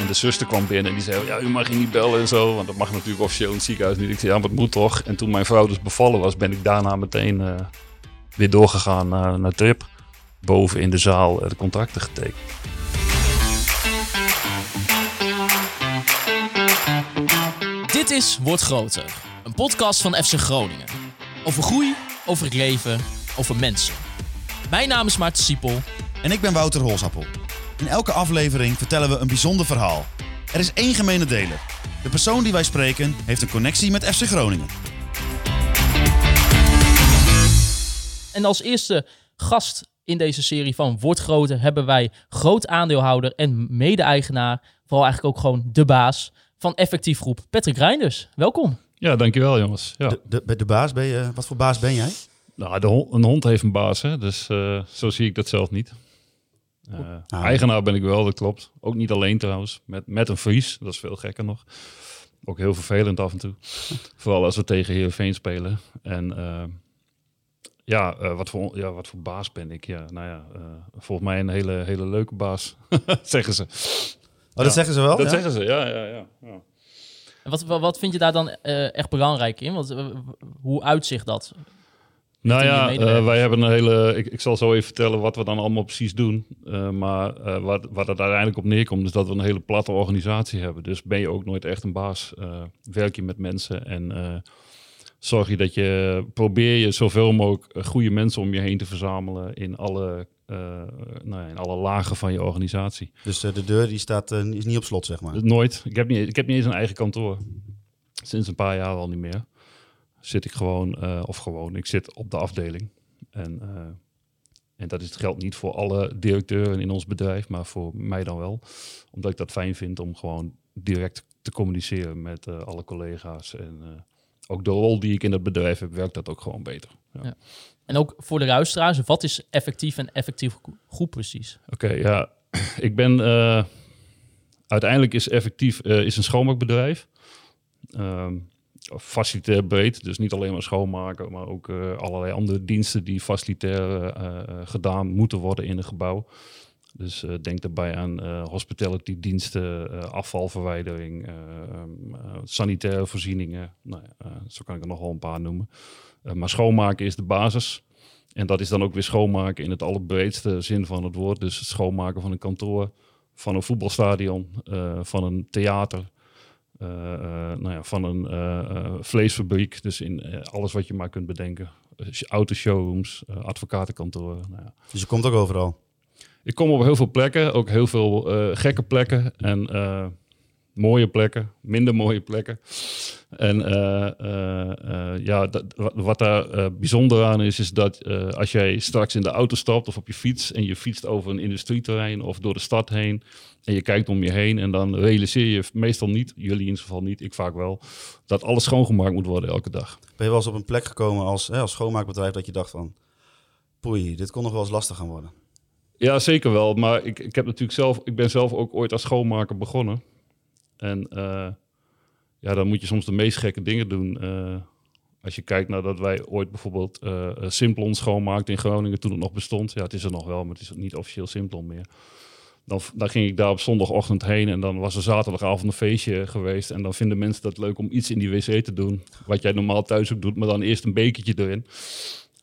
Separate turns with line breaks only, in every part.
En de zuster kwam binnen en die zei, ja, u mag je niet bellen en zo. Want dat mag natuurlijk officieel in het ziekenhuis niet. Ik zei, ja, maar het moet toch. En toen mijn vrouw dus bevallen was, ben ik daarna meteen eh, weer doorgegaan naar, naar Trip. Boven in de zaal eh, de contracten getekend.
Dit is Word Groter, een podcast van FC Groningen. Over groei, over het leven, over mensen. Mijn naam is Maarten Siepel.
En ik ben Wouter Holsappel. In elke aflevering vertellen we een bijzonder verhaal. Er is één gemene deler. De persoon die wij spreken heeft een connectie met FC Groningen.
En als eerste gast in deze serie van Word Groter hebben wij groot aandeelhouder en mede-eigenaar, vooral eigenlijk ook gewoon de baas van Effectief Groep, Patrick Reinders. Welkom.
Ja, dankjewel jongens. Ja.
De, de, de baas, ben je, wat voor baas ben jij?
Nou, de hond, een hond heeft een baas, hè? dus eh, zo zie ik dat zelf niet. Uh,
Ah.
Eigenaar ben ik wel, dat klopt. Ook niet alleen trouwens, met, met een Fries. Dat is veel gekker nog. Ook heel vervelend af en toe. Vooral als we tegen Heerenveen spelen. En eh, ja, eh, wat voor, ja, wat voor baas ben ik? Ja, nou ja, eh, volgens mij een hele, hele leuke baas, zeggen ze.
Oh, dat
Ja,
zeggen ze wel?
Dat
ja?
zeggen ze, ja, ja, ja. ja.
En wat, wat vind je daar dan eh, echt belangrijk in? Want, eh, hoe uitzicht dat?
Nou ja, eh, wij hebben een hele. Ik, ik zal zo even vertellen wat we dan allemaal precies doen. Eh, maar eh, wat, wat het uiteindelijk op neerkomt, is dat we een hele platte organisatie hebben. Dus ben je ook nooit echt een baas. Eh, werk je met mensen en eh, zorg je dat je probeer je zoveel mogelijk goede mensen om je heen te verzamelen in alle, eh, nou ja, in alle lagen van je organisatie.
Dus eh, de deur die staat, is niet op slot, zeg maar.
Nooit. Ik heb, niet, ik heb niet eens een eigen kantoor. Sinds een paar jaar al niet meer. Zit ik gewoon, eh, of gewoon, ik zit op de afdeling. En, eh, en dat is het geldt niet voor alle directeuren in ons bedrijf, maar voor mij dan wel. Omdat ik dat fijn vind om gewoon direct te communiceren met eh, alle collega's. En ook de rol die ik in het bedrijf heb, werkt dat ook gewoon beter. Ja.
Ja. En ook voor de luisteraars, wat is effectief en effectief groep precies?
Oké, ja. Ik ben... uiteindelijk is effectief is een schoonmaakbedrijf. Ehm facilitair breed. Dus niet alleen maar schoonmaken, maar ook eh, allerlei andere diensten die facilitair eh, eh, gedaan moeten worden in een gebouw. Dus denk daarbij aan hospitality diensten, afvalverwijdering, eh, ehm, eh, sanitaire voorzieningen. Nou, ja, zo kan ik er nog wel een paar noemen. Maar schoonmaken is de basis. En dat is dan ook weer schoonmaken in het allerbreedste zin van het woord. Dus het schoonmaken van een kantoor, van een voetbalstadion, van een theater, nou ja, van een eh, eh, vleesfabriek. Dus in eh, alles wat je maar kunt bedenken. Autoshowrooms, eh, advocatenkantoren. Nou ja.
Dus je komt ook overal.
Ik kom op heel veel plekken, ook heel veel eh, gekke plekken en eh, mooie plekken, minder mooie plekken. En eh, eh, eh, ja, dat, wat, daar bijzonder aan is, is dat als jij straks in de auto stapt of op je fiets en je fietst over een industrieterrein of door de stad heen en je kijkt om je heen en dan realiseer je meestal niet, jullie in ieder geval niet, ik vaak wel, dat alles schoongemaakt moet worden elke dag.
Ben je wel eens op een plek gekomen als, hè, als schoonmaakbedrijf dat je dacht van... Poei, dit kon nog wel eens lastig gaan worden.
Ja, zeker wel. Maar ik, ik heb natuurlijk zelf, ik ben zelf ook ooit als schoonmaker begonnen. En eh, ja, dan moet je soms de meest gekke dingen doen. Eh, als je kijkt naar dat wij ooit bijvoorbeeld eh, Simplon schoonmaakten in Groningen toen het nog bestond. Ja, het is er nog wel, maar het is niet officieel Simplon meer. Dan, dan ging ik daar op zondagochtend heen en dan was er zaterdagavond een feestje geweest. En dan vinden mensen dat leuk om iets in die wc te doen. Wat jij normaal thuis ook doet, maar dan eerst een bekertje erin.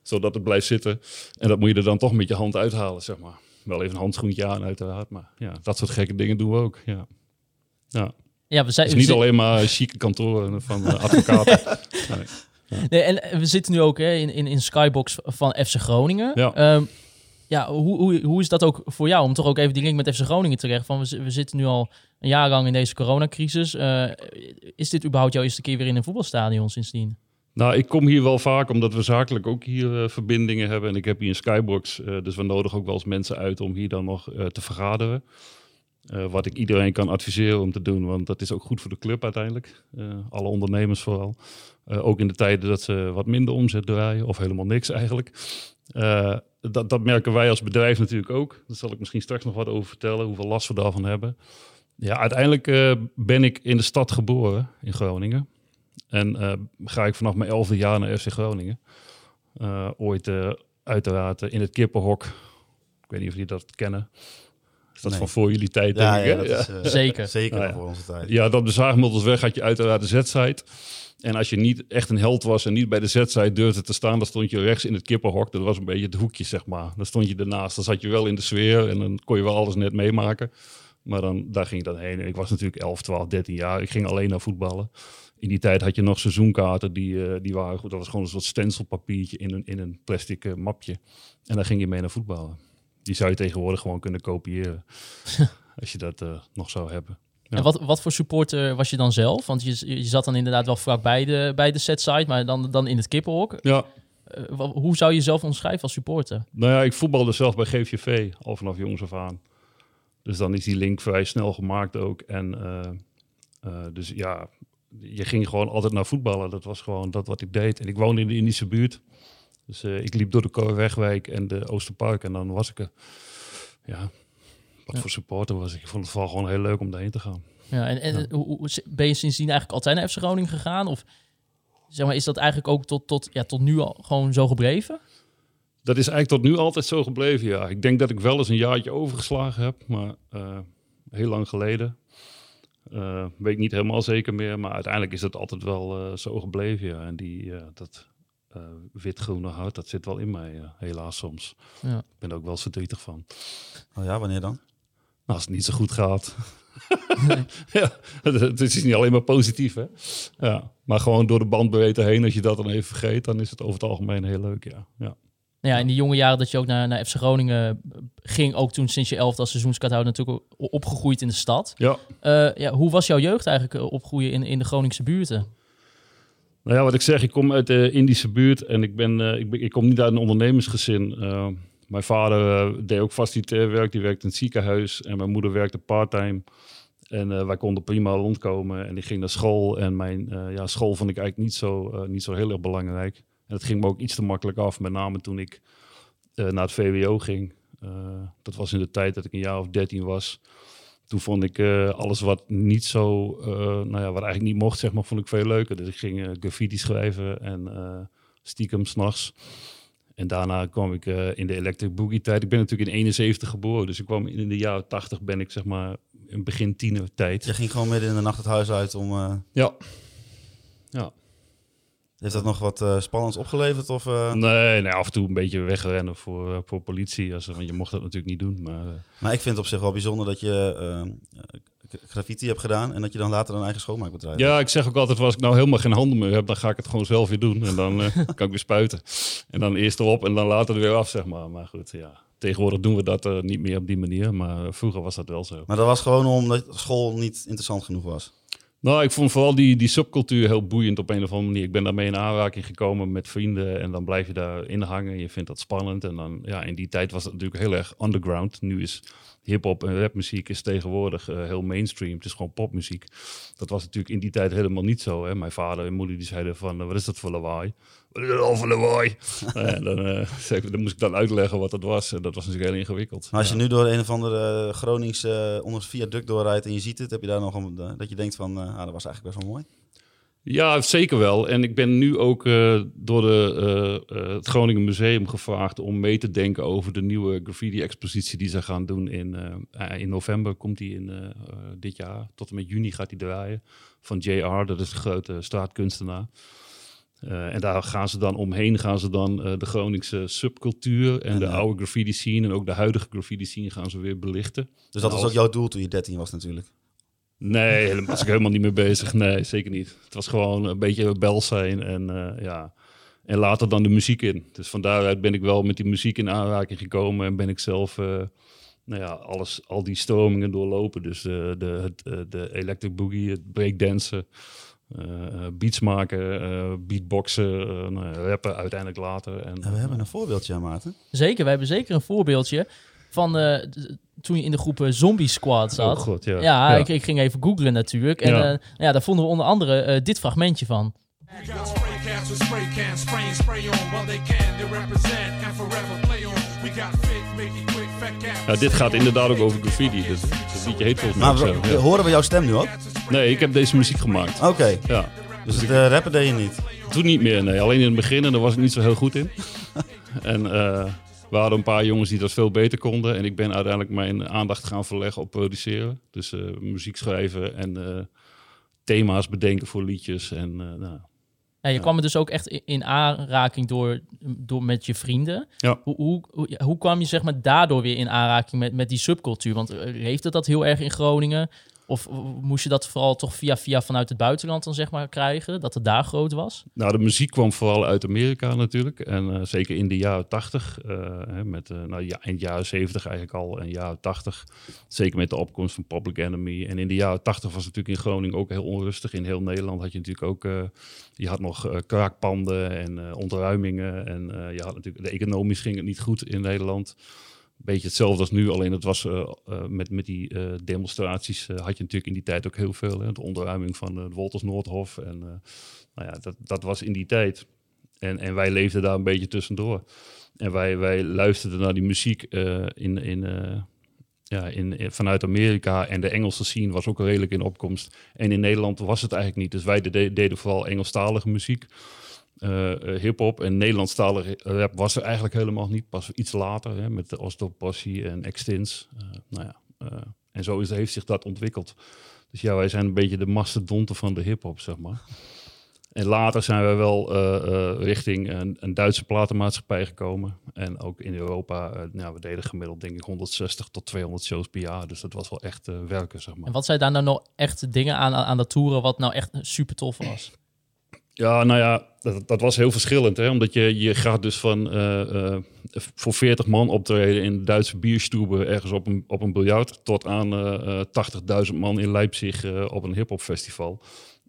Zodat het blijft zitten. En dat moet je er dan toch met je hand uithalen, zeg maar. Wel even een handschoentje aan, uiteraard. Maar ja, dat soort gekke dingen doen we ook. Ja. Ja.
Ja, we zijn,
Het is niet alleen maar chique kantoren van eh, advocaten. Nee.
Nee, en eh, we zitten nu ook hè, in, in, in Skybox van FC Groningen.
Ja.
Ehm, ja, hoe, hoe, hoe is dat ook voor jou? Om toch ook even die link met FC Groningen te leggen. Van we, we zitten nu al een jaar lang in deze coronacrisis. Eh, is dit überhaupt jouw eerste keer weer in een voetbalstadion sindsdien?
Nou, ik kom hier wel vaak omdat we zakelijk ook hier verbindingen hebben. En ik heb hier een skybox, dus we nodigen ook wel eens mensen uit om hier dan nog te vergaderen. Eh, wat ik iedereen kan adviseren om te doen, want dat is ook goed voor de club uiteindelijk. Eh, alle ondernemers vooral. Eh, ook in de tijden dat ze wat minder omzet draaien, of helemaal niks eigenlijk. Dat, dat merken wij als bedrijf natuurlijk ook. Daar zal ik misschien straks nog wat over vertellen, hoeveel last we daarvan hebben. Ja, uiteindelijk ben ik in de stad geboren, in Groningen. En ga ik vanaf mijn elfde jaar naar FC Groningen. Ooit uiteraard in het kippenhok. Ik weet niet of jullie dat kennen. Is dat
Nee.
van voor jullie tijd,
Ja,
denk
ja,
ik,
dat is eh,
Zeker.
zeker
Nou ja.
voor onze tijd.
Ja, dat de weg had je uiteraard de Z-site. En als je niet echt een held was en niet bij de Z-site durfde te staan, dan stond je rechts in het kippenhok. Dat was een beetje het hoekje, zeg maar. Dan stond je ernaast. Dan zat je wel in de sfeer en dan kon je wel alles net meemaken. Maar dan, daar ging ik dan heen. En ik was natuurlijk 11, 12, 13 jaar. Ik ging alleen naar voetballen. In die tijd had je nog seizoenkaarten. Die, eh, die waren goed. Dat was gewoon een soort stencilpapiertje in een, in een plastic eh, mapje. En daar ging je mee naar voetballen. Die zou je tegenwoordig gewoon kunnen kopiëren. als je dat eh, nog zou hebben. Ja.
En wat, wat voor supporter was je dan zelf? Want je, je zat dan inderdaad wel vlak bij de, bij de set-site, maar dan, dan in het kippenhok.
Ja,
Eh, hoe zou je jezelf omschrijven als supporter?
Nou ja, ik voetbalde zelf bij GVV al vanaf jongs af aan. Dus dan is die link vrij snel gemaakt ook. En eh, eh, dus ja, je ging gewoon altijd naar voetballen. Dat was gewoon dat wat ik deed. En ik woonde in de Indische buurt. Dus eh, ik liep door de Korenwegwijk en de Oosterpark. En dan was ik er. Ja, wat
Ja.
voor supporter was ik. Ik vond het vooral gewoon heel leuk om daarheen te gaan.
Ja, en en hoe, hoe- ben je sindsdien eigenlijk altijd naar FC Groningen gegaan? Of zeg maar, is dat eigenlijk ook tot, tot, ja, tot nu al gewoon zo gebleven?
Dat is eigenlijk tot nu altijd zo gebleven, ja. Ik denk dat ik wel eens een jaartje overgeslagen heb, maar eh, heel lang geleden. Eh, weet ik niet helemaal zeker meer, maar uiteindelijk is het altijd wel zo gebleven, ja. En die, dat wit-groene hart, dat zit wel in mij, ja. helaas soms.
Ja.
Ik ben er ook wel verdrietig van.
Oh ja, wanneer dan?
Nou, als het niet zo goed gaat. ja, het, het is niet alleen maar positief, hè. Ja, maar gewoon door de bandbreedte heen, als je dat dan even vergeet, dan is het over het algemeen heel leuk, ja. ja.
Ja, in die jonge jaren dat je ook naar, naar FC Groningen ging, ook toen sinds je elfde als seizoenskaarthouder natuurlijk opgegroeid in de stad.
Ja,
Eh, ja, hoe was jouw jeugd eigenlijk eh, opgroeien in, in de Groningse buurten?
Nou ja, wat ik zeg, ik kom uit de Indische buurt en ik, ben, eh, ik, ik kom niet uit een ondernemersgezin. Eh, mijn vader eh, deed ook facilitair werk, die werkte in het ziekenhuis en mijn moeder werkte parttime. En wij konden prima rondkomen en ik ging naar school en mijn ja, school vond ik eigenlijk niet zo, niet zo heel erg belangrijk. En het ging me ook iets te makkelijk af, met name toen ik naar het VWO ging. Dat was in de tijd dat ik een jaar of dertien was. Toen vond ik eh, alles wat niet zo, eh, nou ja, wat eigenlijk niet mocht, zeg maar, vond ik veel leuker. Dus ik ging eh, graffiti schrijven en stiekem s'nachts. En daarna kwam ik in de Electric Boogie tijd. Ik ben natuurlijk in 71 geboren, dus ik kwam in de jaren 80 ben ik zeg maar in begin tiener tijd.
Je ging gewoon midden in de nacht het huis uit om...
Ja. Ja.
Heeft dat nog wat eh, spannends opgeleverd? Of, eh?
Nee, nee, af en toe een beetje wegrennen voor, eh, voor politie. Als, want je mocht dat natuurlijk niet doen. Maar,
Maar ik vind het op zich wel bijzonder dat je eh, k- graffiti hebt gedaan... en dat je dan later een eigen schoonmaakbedrijf hebt.
Ja, ik zeg ook altijd, als ik nou helemaal geen handen meer heb, dan ga ik het gewoon zelf weer doen. En dan kan ik weer spuiten. En dan eerst erop en dan later er weer af, zeg maar. Maar goed, ja. Tegenwoordig doen we dat niet meer op die manier, maar vroeger was dat wel zo.
Maar dat was gewoon omdat school niet interessant genoeg was.
Nou, ik vond vooral die, die subcultuur heel boeiend op een of andere manier. Ik ben daarmee in aanraking gekomen met vrienden en dan blijf je daarin hangen. Je vindt dat spannend. En dan, ja, in die tijd was het natuurlijk heel erg underground. Nu is hip-hop en rapmuziek is tegenwoordig eh, heel mainstream. Het is gewoon popmuziek. Dat was natuurlijk in die tijd helemaal niet zo. Hè? Mijn vader en moeder die zeiden van, eh, wat is dat voor lawaai? Wat is dat al voor lawaai? en dan, eh, ik- dan moest ik dan uitleggen wat dat was. En dat was natuurlijk heel ingewikkeld.
Maar als
Ja.
je nu door een of andere Gronings eh onder het viaduct doorrijdt en je ziet het... heb je daar nog een, eh, dat je denkt van, eh, ah, dat was eigenlijk best wel mooi.
Ja, zeker wel. En ik ben nu ook eh, door de, eh, eh, het Groningen Museum gevraagd om mee te denken over de nieuwe graffiti-expositie die ze gaan doen in, in november. Komt die in dit jaar. Tot en met juni gaat die draaien. Van JR, dat is de grote straatkunstenaar. En daar gaan ze dan omheen, gaan ze dan de Groningse subcultuur en,
En,
de oude graffiti scene en ook de huidige graffiti scene gaan ze weer belichten.
Dus dat was
Nou,
ook jouw doel toen je 13 was natuurlijk.
Nee, helemaal, was ik helemaal niet mee bezig. Nee, zeker niet. Het was gewoon een beetje rebel zijn en eh, ja. En later dan de muziek in. Dus van daaruit ben ik wel met die muziek in aanraking gekomen en ben ik zelf, eh, nou ja, alles, al die stromingen doorlopen. Dus de, de, het, de electric boogie, het breakdansen, beats maken, eh, beatboxen, eh, nou rappen uiteindelijk later. En,
En we hebben een voorbeeldje aan Maarten.
Zeker, we hebben zeker een voorbeeldje van eh, toen je in de groep eh, Zombie Squad zat.
Oh god, ja.
ja, Ik, ik ging even googlen natuurlijk. En
Ja.
ja. ja, daar vonden we onder andere eh, dit fragmentje van.
We got spray cats with spray cans, spray and spray on while they can. They represent and forever play on. We got fit, make it quick, fat cats.
Ja, dit gaat inderdaad ook over graffiti. Dus het liedje heet volgens mij
Maar we-
zo. ja.
horen we jouw stem nu ook?
Nee, ik heb deze muziek gemaakt.
Oké,
Ja.
dus het eh, rappen deed je niet.
Toen niet meer, nee. Alleen in het begin en daar was ik niet zo heel goed in. En eh, we hadden een paar jongens die dat veel beter konden. En ik ben uiteindelijk mijn aandacht gaan verleggen op produceren. Dus eh, muziek schrijven en eh, thema's bedenken voor liedjes. En, eh, nou,
Ja, je kwam er dus ook echt in aanraking door, door met je vrienden.
Ja.
Hoe, hoe, hoe, kwam je zeg maar daardoor weer in aanraking met, met die subcultuur? Want heeft het dat heel erg in Groningen? Of moest je dat vooral toch via via vanuit het buitenland dan zeg maar krijgen? Dat het daar groot was?
Nou, de muziek kwam vooral uit Amerika natuurlijk. En eh, zeker in de jaren 80, eh, hè, met, eh, nou, ja, in de jaren 70 eigenlijk al en jaren 80. Zeker met de opkomst van Public Enemy. En in de jaren 80 was het natuurlijk in Groningen ook heel onrustig. In heel Nederland had je natuurlijk ook, je had nog kraakpanden en ontruimingen. En je had natuurlijk, de economisch ging het niet goed in Nederland. Beetje hetzelfde als nu, alleen het was eh, eh, met, met die eh, demonstraties had je natuurlijk in die tijd ook heel veel. Hè? De onderruiming van het Wolters Noordhof en nou ja, dat, dat was in die tijd. En, en wij leefden daar een beetje tussendoor. En wij, wij luisterden naar die muziek in, in, ja, in, in- vanuit Amerika. En de Engelse scene was ook redelijk in opkomst. En in Nederland was het eigenlijk niet. Dus wij de- deden vooral Engelstalige muziek. Eh, hip-hop en Nederlandstalige rap was er eigenlijk helemaal niet. Pas iets later hè, met de Ostopossie en Extins. Eh, nou ja, en zo is, heeft zich dat ontwikkeld. Dus ja, wij zijn een beetje de mastodonten van de hip-hop, zeg maar. En later zijn we wel richting een, een Duitse platenmaatschappij gekomen. En ook in Europa, nou, we deden gemiddeld denk ik 160 tot 200 shows per jaar. Dus dat was wel echt werken, zeg maar.
En wat zijn daar nou nog echt dingen aan, aan dat toeren wat nou echt super tof was?
Ja, nou ja, dat, dat was heel verschillend. Hè? Omdat je, je gaat dus van eh, eh, voor 40 man optreden in Duitse bierstube ergens op een, op een biljart... tot aan eh, eh, 80.000 man in Leipzig op een hip-hop festival.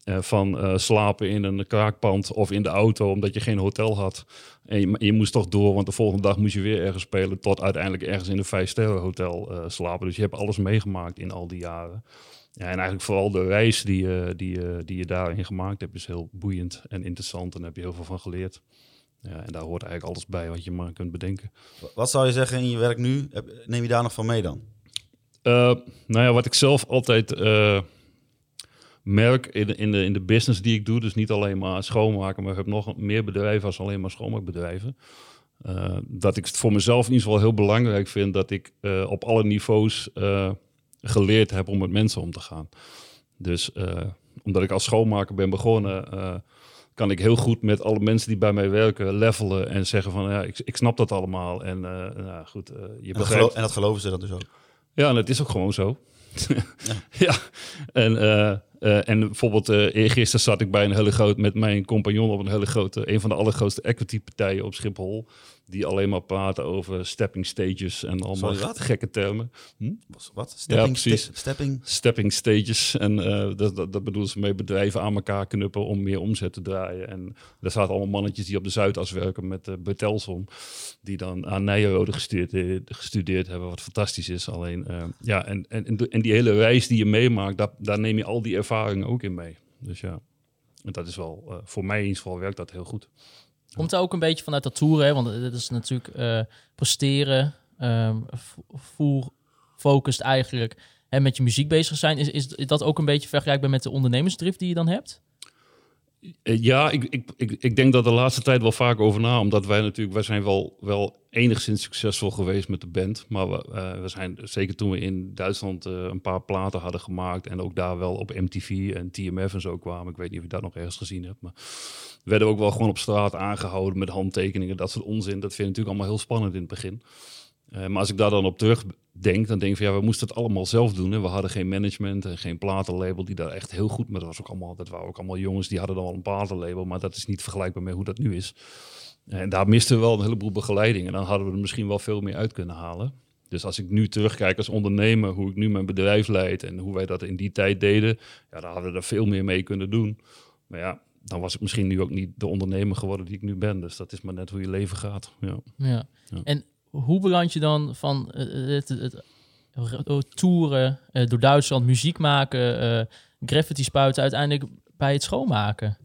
Van slapen in een kraakpand of in de auto omdat je geen hotel had. En je, je moest toch door, want de volgende dag moest je weer ergens spelen... tot uiteindelijk ergens in een vijf-sterren hotel eh, slapen. Dus je hebt alles meegemaakt in al die jaren. Ja, en eigenlijk vooral de reis die, je die, je die je daarin gemaakt hebt, is heel boeiend en interessant. En daar heb je heel veel van geleerd. Ja, en daar hoort eigenlijk alles bij wat je maar kunt bedenken.
Wat zou je zeggen in je werk nu? Neem je daar nog van mee dan?
Eh, nou ja, wat ik zelf altijd eh, merk in de, in, de, in de business die ik doe, dus niet alleen maar schoonmaken, maar ik heb nog meer bedrijven als alleen maar schoonmaakbedrijven. Eh, dat ik het voor mezelf in ieder geval heel belangrijk vind dat ik eh, op alle niveaus eh, geleerd heb om met mensen om te gaan. Dus eh, omdat ik als schoonmaker ben begonnen, eh, kan ik heel goed met alle mensen die bij mij werken levelen en zeggen van ja, ik, ik snap dat allemaal. En eh, nou, goed, je
En dat, en dat geloven ze dan dus ook.
Ja, en het is ook gewoon zo. ja. En, en bijvoorbeeld uh, eergisteren zat ik bij een hele groot met mijn compagnon op een hele grote, een van de allergrootste equity partijen op Schiphol. Die alleen maar praten over stepping stages en allemaal
Sorry,
gekke termen. Hm?
Wat? Stepping,
precies.
sti- stepping?
Stepping stages. En eh, dat, dat, dat bedoelen ze mee bedrijven aan elkaar knuppen om meer omzet te draaien. En er zaten allemaal mannetjes die op de Zuidas werken met uh, Bertelsom. Die dan aan Nijrode gestudeerd, gestudeerd hebben, wat fantastisch is. Alleen, eh, ja, en, en, en die hele reis die je meemaakt, daar, daar neem je al die ervaringen ook in mee. Dus ja, en dat is wel, eh, voor mij in ieder geval werkt dat heel goed.
Komt er ook een beetje vanuit dat toeren, hè? want het is natuurlijk eh presteren, ehm full focused eigenlijk, en met je muziek bezig zijn. Is, is dat ook een beetje vergelijkbaar met de ondernemersdrift die je dan hebt?
Eh, Ja, ik, ik, ik, denk dat de laatste tijd wel vaak over na. Omdat wij natuurlijk, wij zijn wel, wel enigszins succesvol geweest met de band. Maar we, eh, we zijn, zeker toen we in Duitsland eh, een paar platen hadden gemaakt. En ook daar wel op MTV en TMF en zo kwamen. Ik weet niet of je dat nog ergens gezien hebt. Maar we werden ook wel gewoon op straat aangehouden met handtekeningen. Dat soort onzin. Dat vind ik natuurlijk allemaal heel spannend in het begin. Eh, maar als ik daar dan op terugdenk, dan denk ik van ja, we moesten het allemaal zelf doen. Hè. We hadden geen management en geen platenlabel die daar echt heel goed... Maar dat, was ook allemaal, dat waren ook allemaal jongens die hadden dan wel een platenlabel. Maar dat is niet vergelijkbaar met hoe dat nu is. En daar misten we wel een heleboel begeleiding. En dan hadden we er misschien wel veel meer uit kunnen halen. Dus als ik nu terugkijk als ondernemer, hoe ik nu mijn bedrijf leid... en hoe wij dat in die tijd deden, ja, dan hadden we er veel meer mee kunnen doen. Maar ja, dan was ik misschien nu ook niet de ondernemer geworden die ik nu ben. Dus dat is maar net hoe je leven gaat. Ja.
Ja.
Ja.
En hoe beland je dan van eh, het, het, het toeren eh, door Duitsland, muziek maken, eh, graffiti spuiten, uiteindelijk bij het schoonmaken?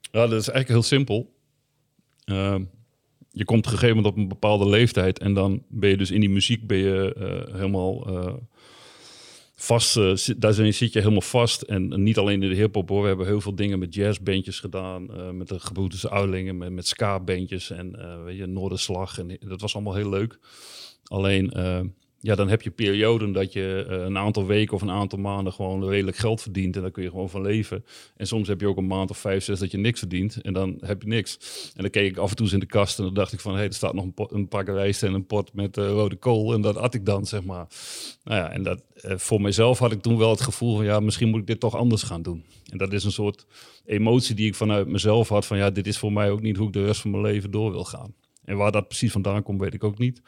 Ja, dat is eigenlijk heel simpel. Ehm, je komt gegeven moment op een bepaalde leeftijd en dan ben je dus in die muziek ben je eh, helemaal eh, vast, zit- daar zit je helemaal vast. En, niet alleen in de hip-hop hoor. We hebben heel veel dingen met jazzbandjes gedaan. eh, met de gebroeders Oudlingen, met, met ska-bandjes en eh, weet je, Noorderslag. En dat was allemaal heel leuk. Alleen, ja, dan heb je perioden dat je eh, een aantal weken of een aantal maanden gewoon redelijk geld verdient. En daar kun je gewoon van leven. En soms heb je ook een maand of vijf, zes dat je niks verdient. En dan heb je niks. En dan keek ik af en toe eens in de kast en dan dacht ik van... hé, hey, er staat nog een, pot, een pak rijst en een pot met eh, rode kool. En dat at ik dan, zeg maar. Nou ja, en dat, eh, voor mezelf had ik toen wel het gevoel van... ja, misschien moet ik dit toch anders gaan doen. En dat is een soort emotie die ik vanuit mezelf had van... ja, dit is voor mij ook niet hoe ik de rest van mijn leven door wil gaan. En waar dat precies vandaan komt, weet ik ook niet.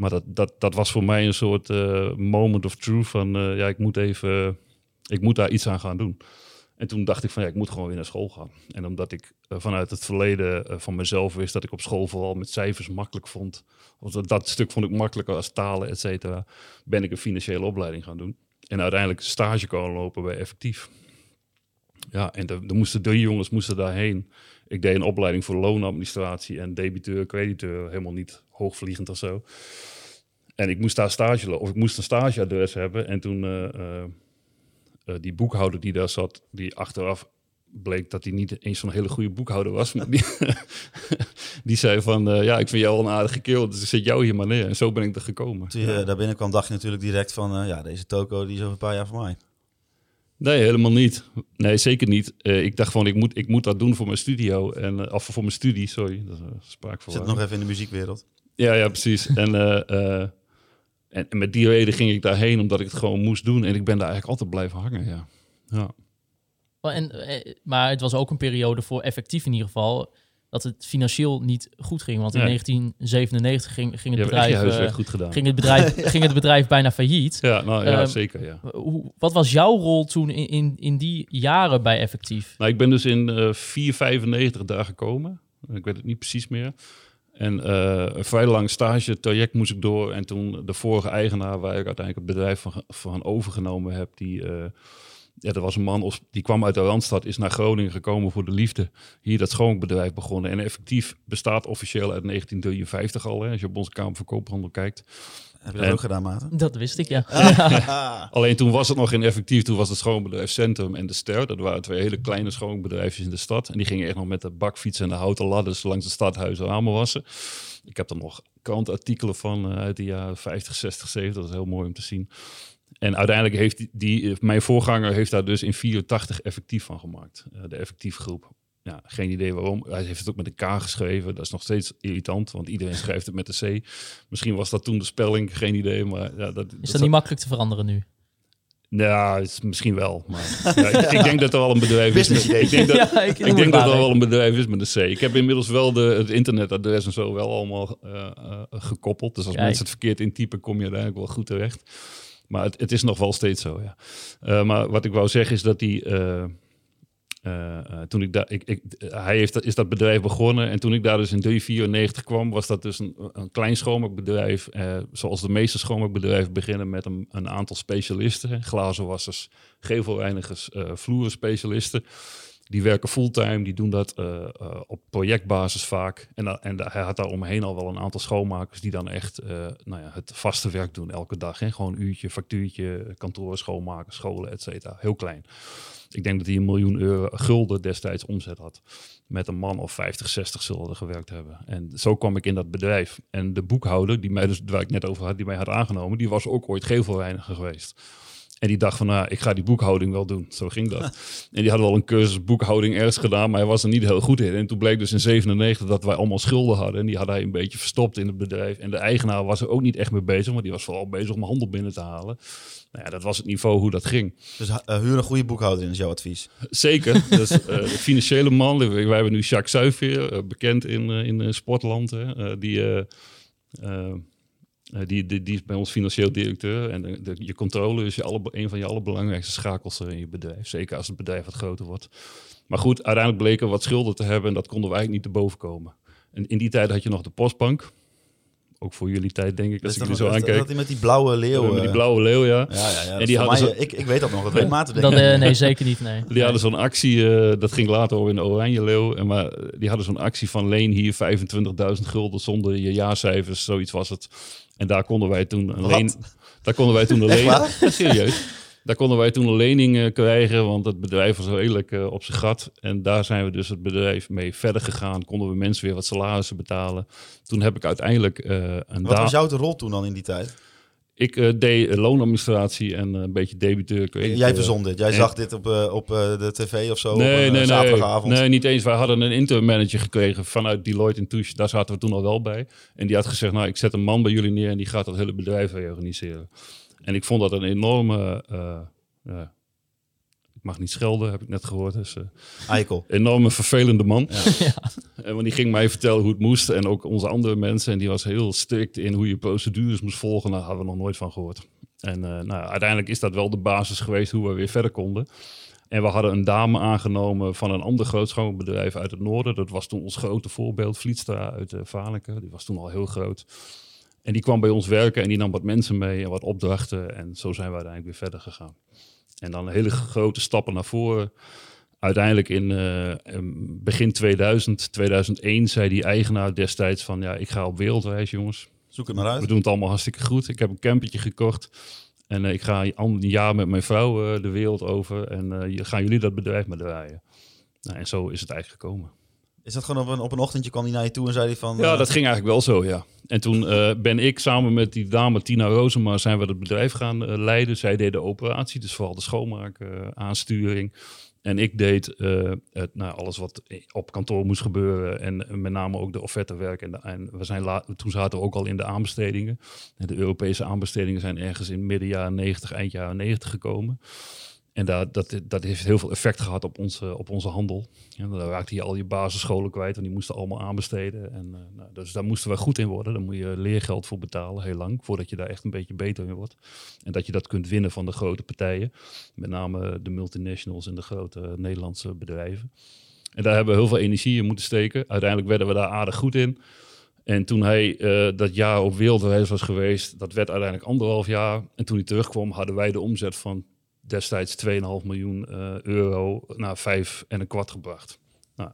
Maar dat, dat, dat was voor mij een soort eh, moment of truth van... eh, ja, ik moet even... ik moet daar iets aan gaan doen. En toen dacht ik van ja, ik moet gewoon weer naar school gaan. En omdat ik eh, vanuit het verleden van mezelf wist dat ik op school vooral met cijfers makkelijk vond. Of dat, stuk vond ik makkelijker als talen, et cetera. Ben ik een financiële opleiding gaan doen. En uiteindelijk stage komen lopen bij Effectief. Ja, en er moesten drie jongens moesten daarheen. Ik deed een opleiding voor loonadministratie en debiteur, crediteur. Helemaal niet hoogvliegend of zo. En ik moest daar stage of ik moest een stageadres hebben. En toen eh, eh, eh, die boekhouder die daar zat, die achteraf bleek dat hij niet eens zo'n hele goede boekhouder was. Die, die zei van, ja, ik vind jou wel een aardige kerel, dus ik zet jou hier maar neer. En zo ben ik er gekomen.
Toen je daar binnenkwam, dacht je natuurlijk direct van... ja, deze toko die is over een paar jaar voor mij.
Nee, helemaal niet. Nee, zeker niet. Eh, ik dacht van, ik moet, ik moet dat doen voor mijn studio. En, eh, of voor mijn studie, sorry. Dat is een spraak voor
Zit nog even in de muziekwereld.
Ja, ja, precies. en, eh, eh, en, en met die reden ging ik daarheen, omdat ik het gewoon moest doen. En ik ben daar eigenlijk altijd blijven hangen, ja. Ja,
En, maar het was ook een periode voor effectief in ieder geval dat het financieel niet goed ging. Want in
Nee.
1997 ging, ging, het, bedrijf, eh,
goed gedaan.
ging, het bedrijf, ging het bedrijf bijna failliet.
Ja, nou ja,
Ehm,
zeker, ja.
Hoe, wat was jouw rol toen in, in, in die jaren bij Effectief?
Nou, ik ben dus in eh 4,95 daar gekomen. Ik weet het niet precies meer. En eh, een vrij lang stage traject moest ik door. En toen de vorige eigenaar, waar ik uiteindelijk het bedrijf van, van overgenomen heb, die, ja, dat was een man, of- die kwam uit de Randstad, is naar Groningen gekomen voor de liefde. Hier dat schoonbedrijf begonnen. En effectief bestaat officieel uit 1953 al, hè, als je op onze Kamer van Koophandel kijkt.
Heb je dat
En-
ook gedaan, Maarten?
Dat wist ik, ja.
Alleen toen was het nog in effectief. Toen was het schoonbedrijf Centrum en de Ster. Dat waren twee hele kleine schoonbedrijfjes in de stad. En die gingen echt nog met de bakfiets en de houten ladders langs het stadhuis ramen wassen. Ik heb er nog krantartikelen van eh, uit de jaren 50, 60, 70. Dat is heel mooi om te zien. En uiteindelijk heeft die, die mijn voorganger heeft daar dus in 84 effectief van gemaakt. eh, de effectief groep. Ja, geen idee waarom. Hij heeft het ook met een K geschreven. Dat is nog steeds irritant, want iedereen schrijft het met de C. Misschien was dat toen de spelling, geen idee. Maar ja, dat,
Is dat niet makkelijk te veranderen nu?
ja, het is misschien wel. Maar ja, ik, ik denk dat er al een bedrijf is. Met, ik denk dat,
Ja, ik
denk dat er wel een bedrijf is met een C. Ik heb inmiddels wel de, het internetadres en zo wel allemaal eh, eh, gekoppeld. Dus als
Kijk.
mensen het verkeerd intypen, kom je uiteindelijk wel goed terecht. Maar het, is nog wel steeds zo, ja. Eh, maar wat ik wou zeggen is dat die... eh, eh, toen ik daar, ik, hij heeft, is dat bedrijf begonnen en toen ik daar dus in 394 kwam, was dat dus een, een klein schoonmaakbedrijf. zoals de meeste schoonmaakbedrijven beginnen met een, aantal specialisten, glazenwassers, gevelreinigers, vloerenspecialisten. Die werken fulltime, die doen dat eh, eh, op projectbasis vaak. En, en hij had daar omheen al wel een aantal schoonmakers die dan echt eh, nou ja, het vaste werk doen elke dag. Hè? Gewoon een uurtje, factuurtje, kantoor schoonmaken, scholen, et cetera. Heel klein. Ik denk dat hij een miljoen euro gulden destijds omzet had. Met een man of 50, 60 zullen er gewerkt hebben. En zo kwam ik in dat bedrijf. En de boekhouder, die mij dus, waar ik net over had, die mij had aangenomen, die was ook ooit gevelreiniger geweest. En die dacht van, nou, ik ga die boekhouding wel doen. Zo ging dat. En die had wel een cursus boekhouding ergens gedaan, maar hij was er niet heel goed in. En toen bleek dus in 97 dat wij allemaal schulden hadden. En die had hij een beetje verstopt in het bedrijf. En de eigenaar was er ook niet echt mee bezig, maar die was vooral bezig om handel binnen te halen. Nou ja, dat was het niveau hoe dat ging.
Dus eh, huur een goede boekhouder is jouw advies.
Zeker. Dus, eh, de financiële man. Wij hebben nu Jacques Zuiveer, eh, bekend in, in sportland. Hè. Die, eh, eh, die, die, die is bij ons financieel directeur. En de, de- je controle is je alle, een van je allerbelangrijkste schakels er in je bedrijf. Zeker als het bedrijf wat groter wordt. Maar goed, uiteindelijk bleken we wat schulden te hebben. En dat konden we eigenlijk niet te boven komen. En in die tijd had je nog de postbank. Ook voor jullie tijd, denk ik, als
Dus
ik
dat,
jullie zo
dat, dat,
aankijk.
hij met die blauwe leeuw...
Met die
eh,
blauwe leeuw, ja.
Ja, ja, ja.
En
dat
die hadden
mij,
ze-
ik, ik weet dat nog, dat weet Maarten denk
Dat,
ik.
eh, nee, zeker niet. Nee.
Die hadden zo'n actie, eh, dat ging later over in de Oranje Leeuw. En maar eh, die hadden zo'n actie van leen hier 25.000 gulden zonder je jaarcijfers, zoiets was het. En daar konden wij toen een leen. Daar konden wij toen een? Ja, serieus. Daar konden wij toen een lening eh, krijgen, want het bedrijf was redelijk eh, op zijn gat. En daar zijn we dus het bedrijf mee verder gegaan. Konden we mensen weer wat salarissen betalen. Toen heb ik uiteindelijk eh, een
Wat was jouw rol toen dan in die tijd?
Ik eh, deed loonadministratie en eh, een beetje debiteur. Ik weet niet,
Jij
eh,
verzond dit. Jij
nee.
zag dit op, op de tv of zo? op
Nee, nee, nee,
zaterdagavond?
nee, niet eens. Wij hadden een interim manager gekregen vanuit Deloitte Touche. Daar zaten we toen al wel bij. En die had gezegd, nou, ik zet een man bij jullie neer en die gaat dat hele bedrijf reorganiseren. En ik vond dat een enorme, ik mag niet schelden, heb ik net gehoord. Dus eh,
Eikel.
enorme vervelende man. En want die ging mij vertellen hoe het moest en ook onze andere mensen. En die was heel strikt in hoe je procedures moest volgen. Daar hadden we nog nooit van gehoord. En eh, nou, uiteindelijk is dat wel de basis geweest hoe we weer verder konden. En we hadden een dame aangenomen van een ander groot schoonbedrijf uit het noorden. Dat was toen ons grote voorbeeld, Vlietstra uit uh, Valenke. Die was toen al heel groot. En die kwam bij ons werken en die nam wat mensen mee en wat opdrachten. En zo zijn we uiteindelijk weer verder gegaan. En dan hele grote stappen naar voren. Uiteindelijk in, uh, in begin 2000, 2001, zei die eigenaar destijds van... ja, ik ga op wereldreis, jongens.
Zoek het maar uit.
We doen het allemaal hartstikke goed. Ik heb een campertje gekocht. En uh, ik ga een jaar met mijn vrouw uh, de wereld over. En gaan jullie dat bedrijf maar draaien. Nou, en zo is het eigenlijk gekomen.
Is dat gewoon op een, op een ochtendje kwam hij naar je toe en zei hij van...
Ja, dat ging eigenlijk wel zo, ja. En toen ben ik samen met die dame Tina Rozema... zijn we het bedrijf gaan leiden. Zij deed de operatie, dus vooral de schoonmaak, aansturing... En ik deed het, nou, alles wat op kantoor moest gebeuren. En, met name ook de offertewerk. En, de, en we zijn toen zaten we ook al in de aanbestedingen. En de Europese aanbestedingen zijn ergens in midden jaren 90, eind jaren 90 gekomen. En dat, dat heeft heel veel effect gehad op onze, op onze handel. Ja, daar raakte je al je basisscholen kwijt, want die moesten allemaal aanbesteden. En, uh, nou, dus daar moesten we goed in worden. Daar moet je leergeld voor betalen, heel lang, voordat je daar echt een beetje beter in wordt. En dat je dat kunt winnen van de grote partijen. Met name de multinationals en de grote Nederlandse bedrijven. En daar hebben we heel veel energie in moeten steken. Uiteindelijk werden we daar aardig goed in. En toen hij uh, dat jaar op wereldreis was geweest, dat werd uiteindelijk anderhalf jaar. En toen hij terugkwam, hadden wij de omzet van destijds 2,5 miljoen uh, euro naar vijf en een kwart gebracht. Nou,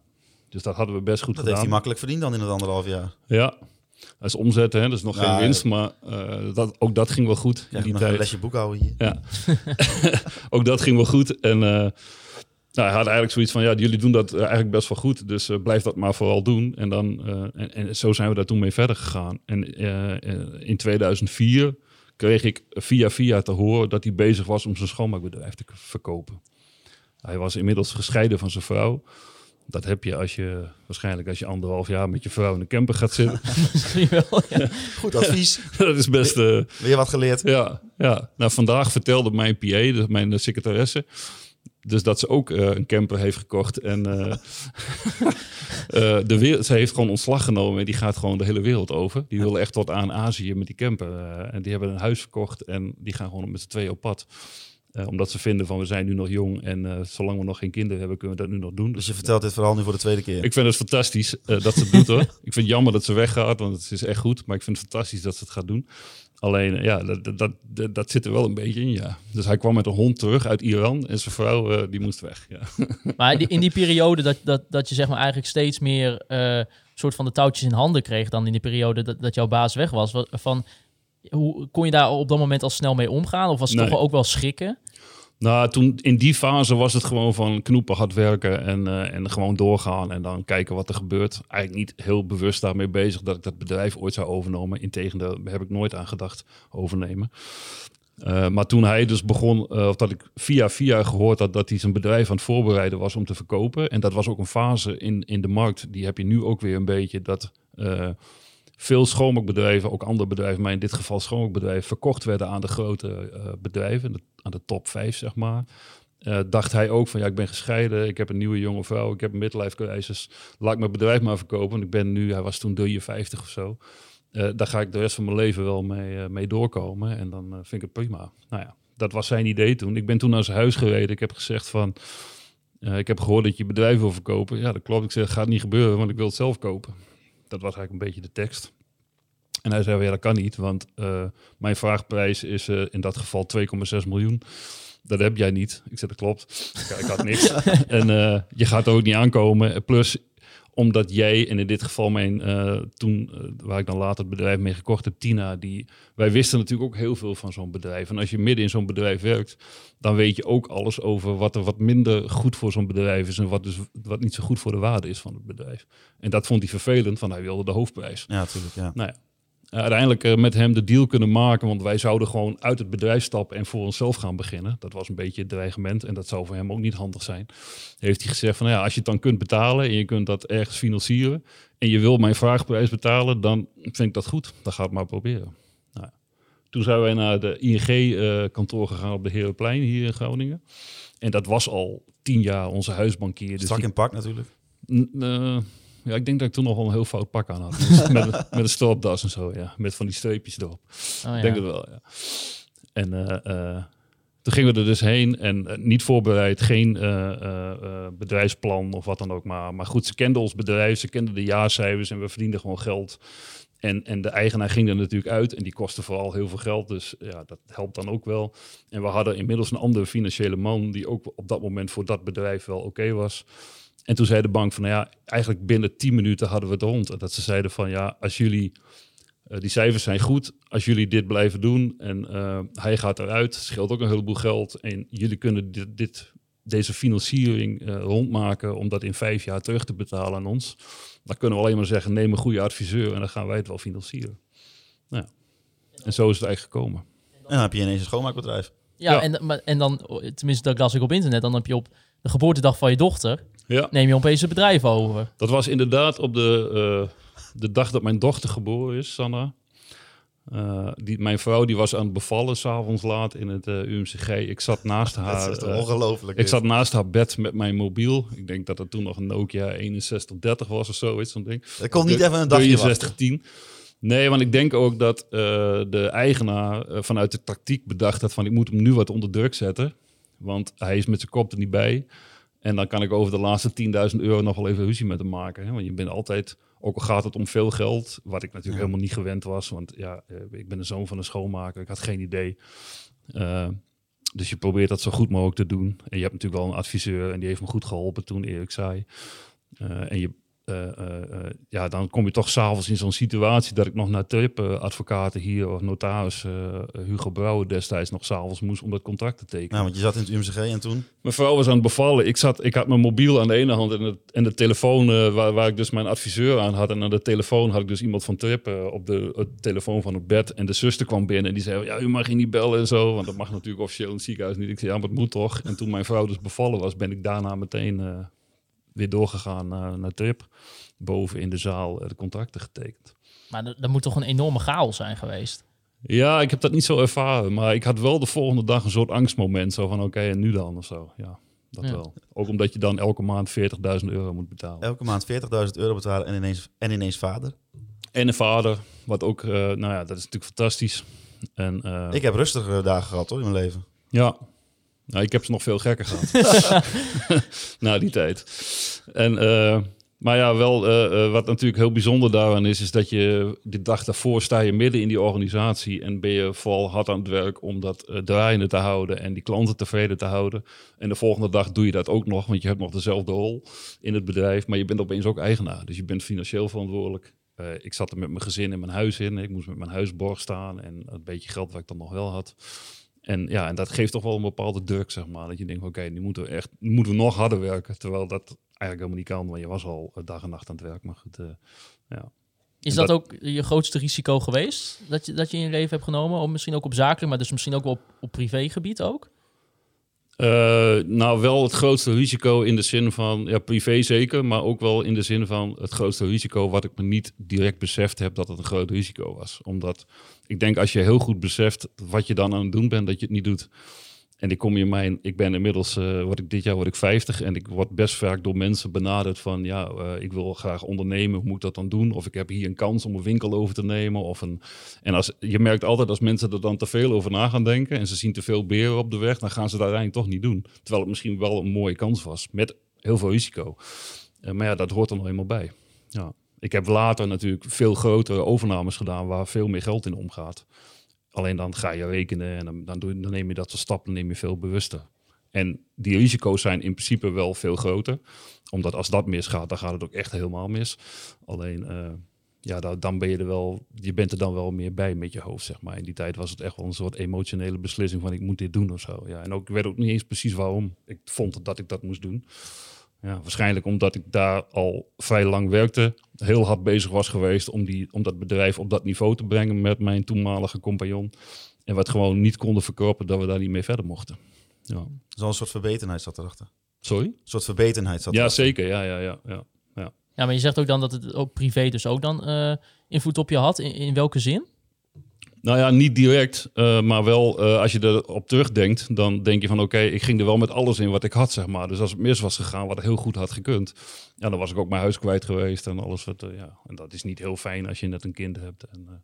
dus dat hadden we best goed
dat
gedaan.
heeft hij makkelijk verdiend dan in het anderhalf jaar.
Ja, dat is omzetten, hè? dat is nog
Ja,
geen winst, maar uh, dat, ook dat ging wel goed
Ja,
in die
nog
tijd.
een lesje boekhouden hier.
Ja, ook dat ging wel goed. En uh, nou, hij had eigenlijk zoiets van, ja, jullie doen dat eigenlijk best wel goed, dus uh, blijf dat maar vooral doen. En, dan, en, en, zo zijn we daar toen mee verder gegaan. En in 2004 kreeg ik via via te horen dat hij bezig was om zijn schoonmaakbedrijf te verkopen. Hij was inmiddels gescheiden van zijn vrouw. Dat heb je als je waarschijnlijk als je anderhalf jaar met je vrouw in de camper gaat zitten.
Misschien wel, ja.
Goed advies.
dat is best. Uh,
Weer wat geleerd.
Ja, ja. Nou, vandaag vertelde mijn PA, dus mijn secretaresse, dus dat ze ook uh, een camper heeft gekocht. En uh, uh, de wereld, ze heeft gewoon ontslag genomen en die gaat gewoon de hele wereld over. Die willen echt tot aan Azië met die camper. en die hebben een huis verkocht en die gaan gewoon met z'n tweeën op pad. Omdat ze vinden van we zijn nu nog jong en zolang we nog geen kinderen hebben, kunnen we dat nu nog doen.
Dus je vertelt dit verhaal nu voor de tweede keer?
Ik vind het fantastisch dat ze het doet hoor. ik vind het jammer dat ze weggaat, want het is echt goed. Maar ik vind het fantastisch dat ze het gaat doen. Alleen, ja, dat, dat, dat, dat zit er wel een beetje in, ja. Dus hij kwam met een hond terug uit Iran en zijn vrouw, uh, die moest weg, ja.
Maar in die periode dat, dat, dat je zeg maar eigenlijk steeds meer uh, soort van de touwtjes in handen kreeg dan in die periode dat, dat jouw baas weg was. Van, hoe kon je daar op dat moment al snel mee omgaan? Of was het
Nee.
toch ook wel schrikken?
Nou, toen in die fase was het gewoon van knoepen, hard werken en, uh, en gewoon doorgaan en dan kijken wat er gebeurt. Eigenlijk niet heel bewust daarmee bezig dat ik dat bedrijf ooit zou overnemen. Integendeel, daar heb ik nooit aan gedacht overnemen. Uh, maar toen hij dus begon, uh, of dat ik via via gehoord had dat hij zijn bedrijf aan het voorbereiden was om te verkopen. En dat was ook een fase in, in de markt, die heb je nu ook weer een beetje, dat veel schoonmaakbedrijven, ook andere bedrijven, maar in dit geval schoonmaakbedrijven, verkocht werden aan de grote uh, bedrijven, aan de top 5 zeg maar. Uh, dacht hij ook van ja, ik ben gescheiden, ik heb een nieuwe jonge vrouw, ik heb een midlife crisis, laat ik mijn bedrijf maar verkopen. Want ik ben nu, hij was toen 53 of zo. Uh, daar ga ik de rest van mijn leven wel mee, doorkomen en dan vind ik het prima. Nou ja, dat was zijn idee toen. Ik ben toen naar zijn huis gereden. Ik heb gezegd van, ik heb gehoord dat je bedrijf wil verkopen. Ja, dat klopt. Ik zeg, gaat niet gebeuren, want ik wil het zelf kopen. Dat was eigenlijk een beetje de tekst. En hij zei, ja, dat kan niet, want uh, mijn vraagprijs is uh, in dat geval 2,6 miljoen. Dat heb jij niet. Ik zei, dat klopt. Kijk, ik had niks. en uh, je gaat er ook niet aankomen. Plus, omdat jij, en in dit geval mijn, eh, toen, eh, waar ik dan later het bedrijf mee gekocht heb, Tina, die, wij wisten natuurlijk ook heel veel van zo'n bedrijf. En als je midden in zo'n bedrijf werkt, dan weet je ook alles over wat er wat minder goed voor zo'n bedrijf is en wat, dus, wat niet zo goed voor de waarde is van het bedrijf. En dat vond hij vervelend, van hij wilde de hoofdprijs.
Ja, natuurlijk. Ja.
Nou ja, uiteindelijk eh, met hem de deal kunnen maken, want wij zouden gewoon uit het bedrijf stappen en voor onszelf gaan beginnen. Dat was een beetje het dreigement en dat zou voor hem ook niet handig zijn. Heeft hij gezegd van, nou ja, als je het dan kunt betalen en je kunt dat ergens financieren en je wil mijn vraagprijs betalen, dan vind ik dat goed. Dan ga het maar proberen. Nou, toen zijn wij naar de ING-kantoor gegaan op de Herenplein hier in Groningen. En dat was al tien jaar onze huisbankier. Dus
Strak
die-
in pak natuurlijk.
Eh, ja, ik denk dat ik toen nog wel een heel fout pak aan had. Dus met, met een stropdas en zo, ja. Met van die streepjes erop.
Oh, ja.
Ik denk het wel, ja. En eh, eh, toen gingen we er dus heen en eh, niet voorbereid, geen bedrijfsplan of wat dan ook. Maar, maar goed, ze kenden ons bedrijf, ze kenden de jaarcijfers en we verdienden gewoon geld. En, en de eigenaar ging er natuurlijk uit en die kostte vooral heel veel geld. Dus ja, dat helpt dan ook wel. En we hadden inmiddels een andere financiële man die ook op dat moment voor dat bedrijf wel oké was. En toen zei de bank van, nou ja, eigenlijk binnen 10 minuten hadden we het rond. En dat ze zeiden van, ja, als jullie, eh, die cijfers zijn goed, als jullie dit blijven doen en eh, hij gaat eruit, scheelt ook een heleboel geld. En jullie kunnen dit, dit, deze financiering eh, rondmaken om dat in vijf jaar terug te betalen aan ons. Dan kunnen we alleen maar zeggen, neem een goede adviseur en dan gaan wij het wel financieren. Nou, ja. en zo is het eigenlijk gekomen.
En dan heb je ineens een schoonmaakbedrijf.
Ja,
Ja.
En, maar- en dan, tenminste dat las ik op internet, dan heb je op de geboortedag van je dochter,
Ja.
neem je opeens het bedrijf over.
Dat was inderdaad op de, eh, de dag dat mijn dochter geboren is, Sanna. Eh, die, mijn vrouw die was aan het bevallen s'avonds laat in het eh, UMCG. Ik zat naast
Dat
haar.
is toch
eh,
ongelooflijk.
ik zat naast haar bed met mijn mobiel. Ik denk dat het toen nog een Nokia 6130 was of zoiets, zo'n ding.
Ik kon niet even een dagje wachten.
6310. Nee, want ik denk ook dat eh, de eigenaar vanuit de tactiek bedacht had van ik moet hem nu wat onder druk zetten. Want hij is met zijn kop er niet bij. En dan kan ik over de laatste 10.000 euro nog wel even ruzie met hem maken. Hè? Want je bent altijd, ook al gaat het om veel geld, wat ik natuurlijk helemaal niet gewend was. Want ja, eh, ik ben de zoon van een schoonmaker, ik had geen idee. Eh, dus je probeert dat zo goed mogelijk te doen. En je hebt natuurlijk wel een adviseur en die heeft me goed geholpen toen Erik zei. Eh, en je, eh, eh, eh, ja, dan kom je toch s'avonds in zo'n situatie dat ik nog naar TRIP-advocaten hier, of notaris Hugo Brouwer destijds nog s'avonds moest om dat contract te tekenen.
Nou, want je zat in het UMCG en toen...
Mijn vrouw was aan het bevallen. Ik, zat, ik had mijn mobiel aan de ene hand en, het, en de telefoon waar, waar ik dus mijn adviseur aan had. En aan de telefoon had ik dus iemand van Trip eh, op de het telefoon van het bed. En de zuster kwam binnen en die zei, ja, u mag hier niet bellen en zo. Want dat mag natuurlijk officieel in het ziekenhuis niet. Ik zei, ja, maar het moet toch. En toen mijn vrouw dus bevallen was, ben ik daarna meteen weer doorgegaan naar, naar Trip. Boven in de zaal eh, de contracten getekend.
Maar dat, dat moet toch een enorme chaos zijn geweest?
Ja, ik heb dat niet zo ervaren. Maar ik had wel de volgende dag een soort angstmoment. Zo van, oké, en nu dan of zo. Ja, dat
Ja.
wel. Ook omdat je dan elke maand 40.000 euro moet betalen.
Elke maand 40.000 euro betalen en ineens, en ineens vader.
En een vader, wat ook, eh, nou ja, dat is natuurlijk fantastisch. En eh,
Ik heb rustige dagen gehad hoor in mijn leven.
ja, nou, ik heb ze nog veel gekker gehad. Na die tijd. En, eh, maar ja, wel eh, eh, wat natuurlijk heel bijzonder daaraan is, is dat je de dag daarvoor sta je midden in die organisatie en ben je vooral hard aan het werk om dat draaiende te houden en die klanten tevreden te houden. En de volgende dag doe je dat ook nog, want je hebt nog dezelfde rol in het bedrijf, maar je bent opeens ook eigenaar. Dus je bent financieel verantwoordelijk. Ik zat er met mijn gezin in mijn huis in. Ik moest met mijn huisborg staan en het beetje geld wat ik dan nog wel had. En ja, en dat geeft toch wel een bepaalde druk, zeg maar. Dat je denkt, oké, nu moeten we echt nu moeten we nog harder werken. Terwijl dat eigenlijk helemaal niet kan, want je was al eh, dag en nacht aan het werk. Maar goed, eh, ja.
Is dat,
dat-
ook je grootste risico geweest? Dat je, dat je in je leven hebt genomen? Of misschien ook op zakelijk, maar dus misschien ook wel op, op privégebied ook?
Eh, nou, wel het grootste risico in de zin van, ja, privé zeker, maar ook wel in de zin van het grootste risico wat ik me niet direct beseft heb dat het een groot risico was. Omdat ik denk als je heel goed beseft wat je dan aan het doen bent, dat je het niet doet. En ik kom in mijn, ik ben inmiddels, eh word ik dit jaar word ik 50 en ik word best vaak door mensen benaderd van, ja, eh, ik wil graag ondernemen, hoe moet ik dat dan doen? Of ik heb hier een kans om een winkel over te nemen. Of een, en als, je merkt altijd als mensen er dan te veel over na gaan denken en ze zien te veel beren op de weg, dan gaan ze dat uiteindelijk toch niet doen. Terwijl het misschien wel een mooie kans was, met heel veel risico. Eh, maar ja, dat hoort er nog eenmaal bij. Ja. Ik heb later natuurlijk veel grotere overnames gedaan waar veel meer geld in omgaat. Alleen dan ga je rekenen en dan, dan, dan neem je dat soort stappen neem je veel bewuster. En die risico's zijn in principe wel veel groter. Omdat als dat misgaat, dan gaat het ook echt helemaal mis. Alleen, eh, ja, da- dan ben je er wel, je bent er dan wel meer bij met je hoofd, zeg maar. In die tijd was het echt wel een soort emotionele beslissing van ik moet dit doen of zo. Ja, en ook, ik weet ook niet eens precies waarom. Ik vond dat ik dat moest doen. Ja, waarschijnlijk omdat ik daar al vrij lang werkte, heel hard bezig was geweest om, die, om dat bedrijf op dat niveau te brengen met mijn toenmalige compagnon. En wat gewoon niet konden verkopen dat we daar niet mee verder mochten. Ja.
Zo'n soort verbetenheid zat erachter.
Sorry?
Een soort verbetenheid zat
Ja,
erachter.
zeker. Ja, ja, ja, ja.
Ja, maar je zegt ook dan dat het ook privé dus ook dan eh, invloed op je had. In, in welke zin?
Nou ja, niet direct, eh, maar wel eh, als je erop terugdenkt, dan denk je van oké, ik ging er wel met alles in wat ik had, zeg maar. Dus als het mis was gegaan, wat heel goed had gekund, ja, dan was ik ook mijn huis kwijt geweest en alles wat, eh, ja. En dat is niet heel fijn als je net een kind hebt en,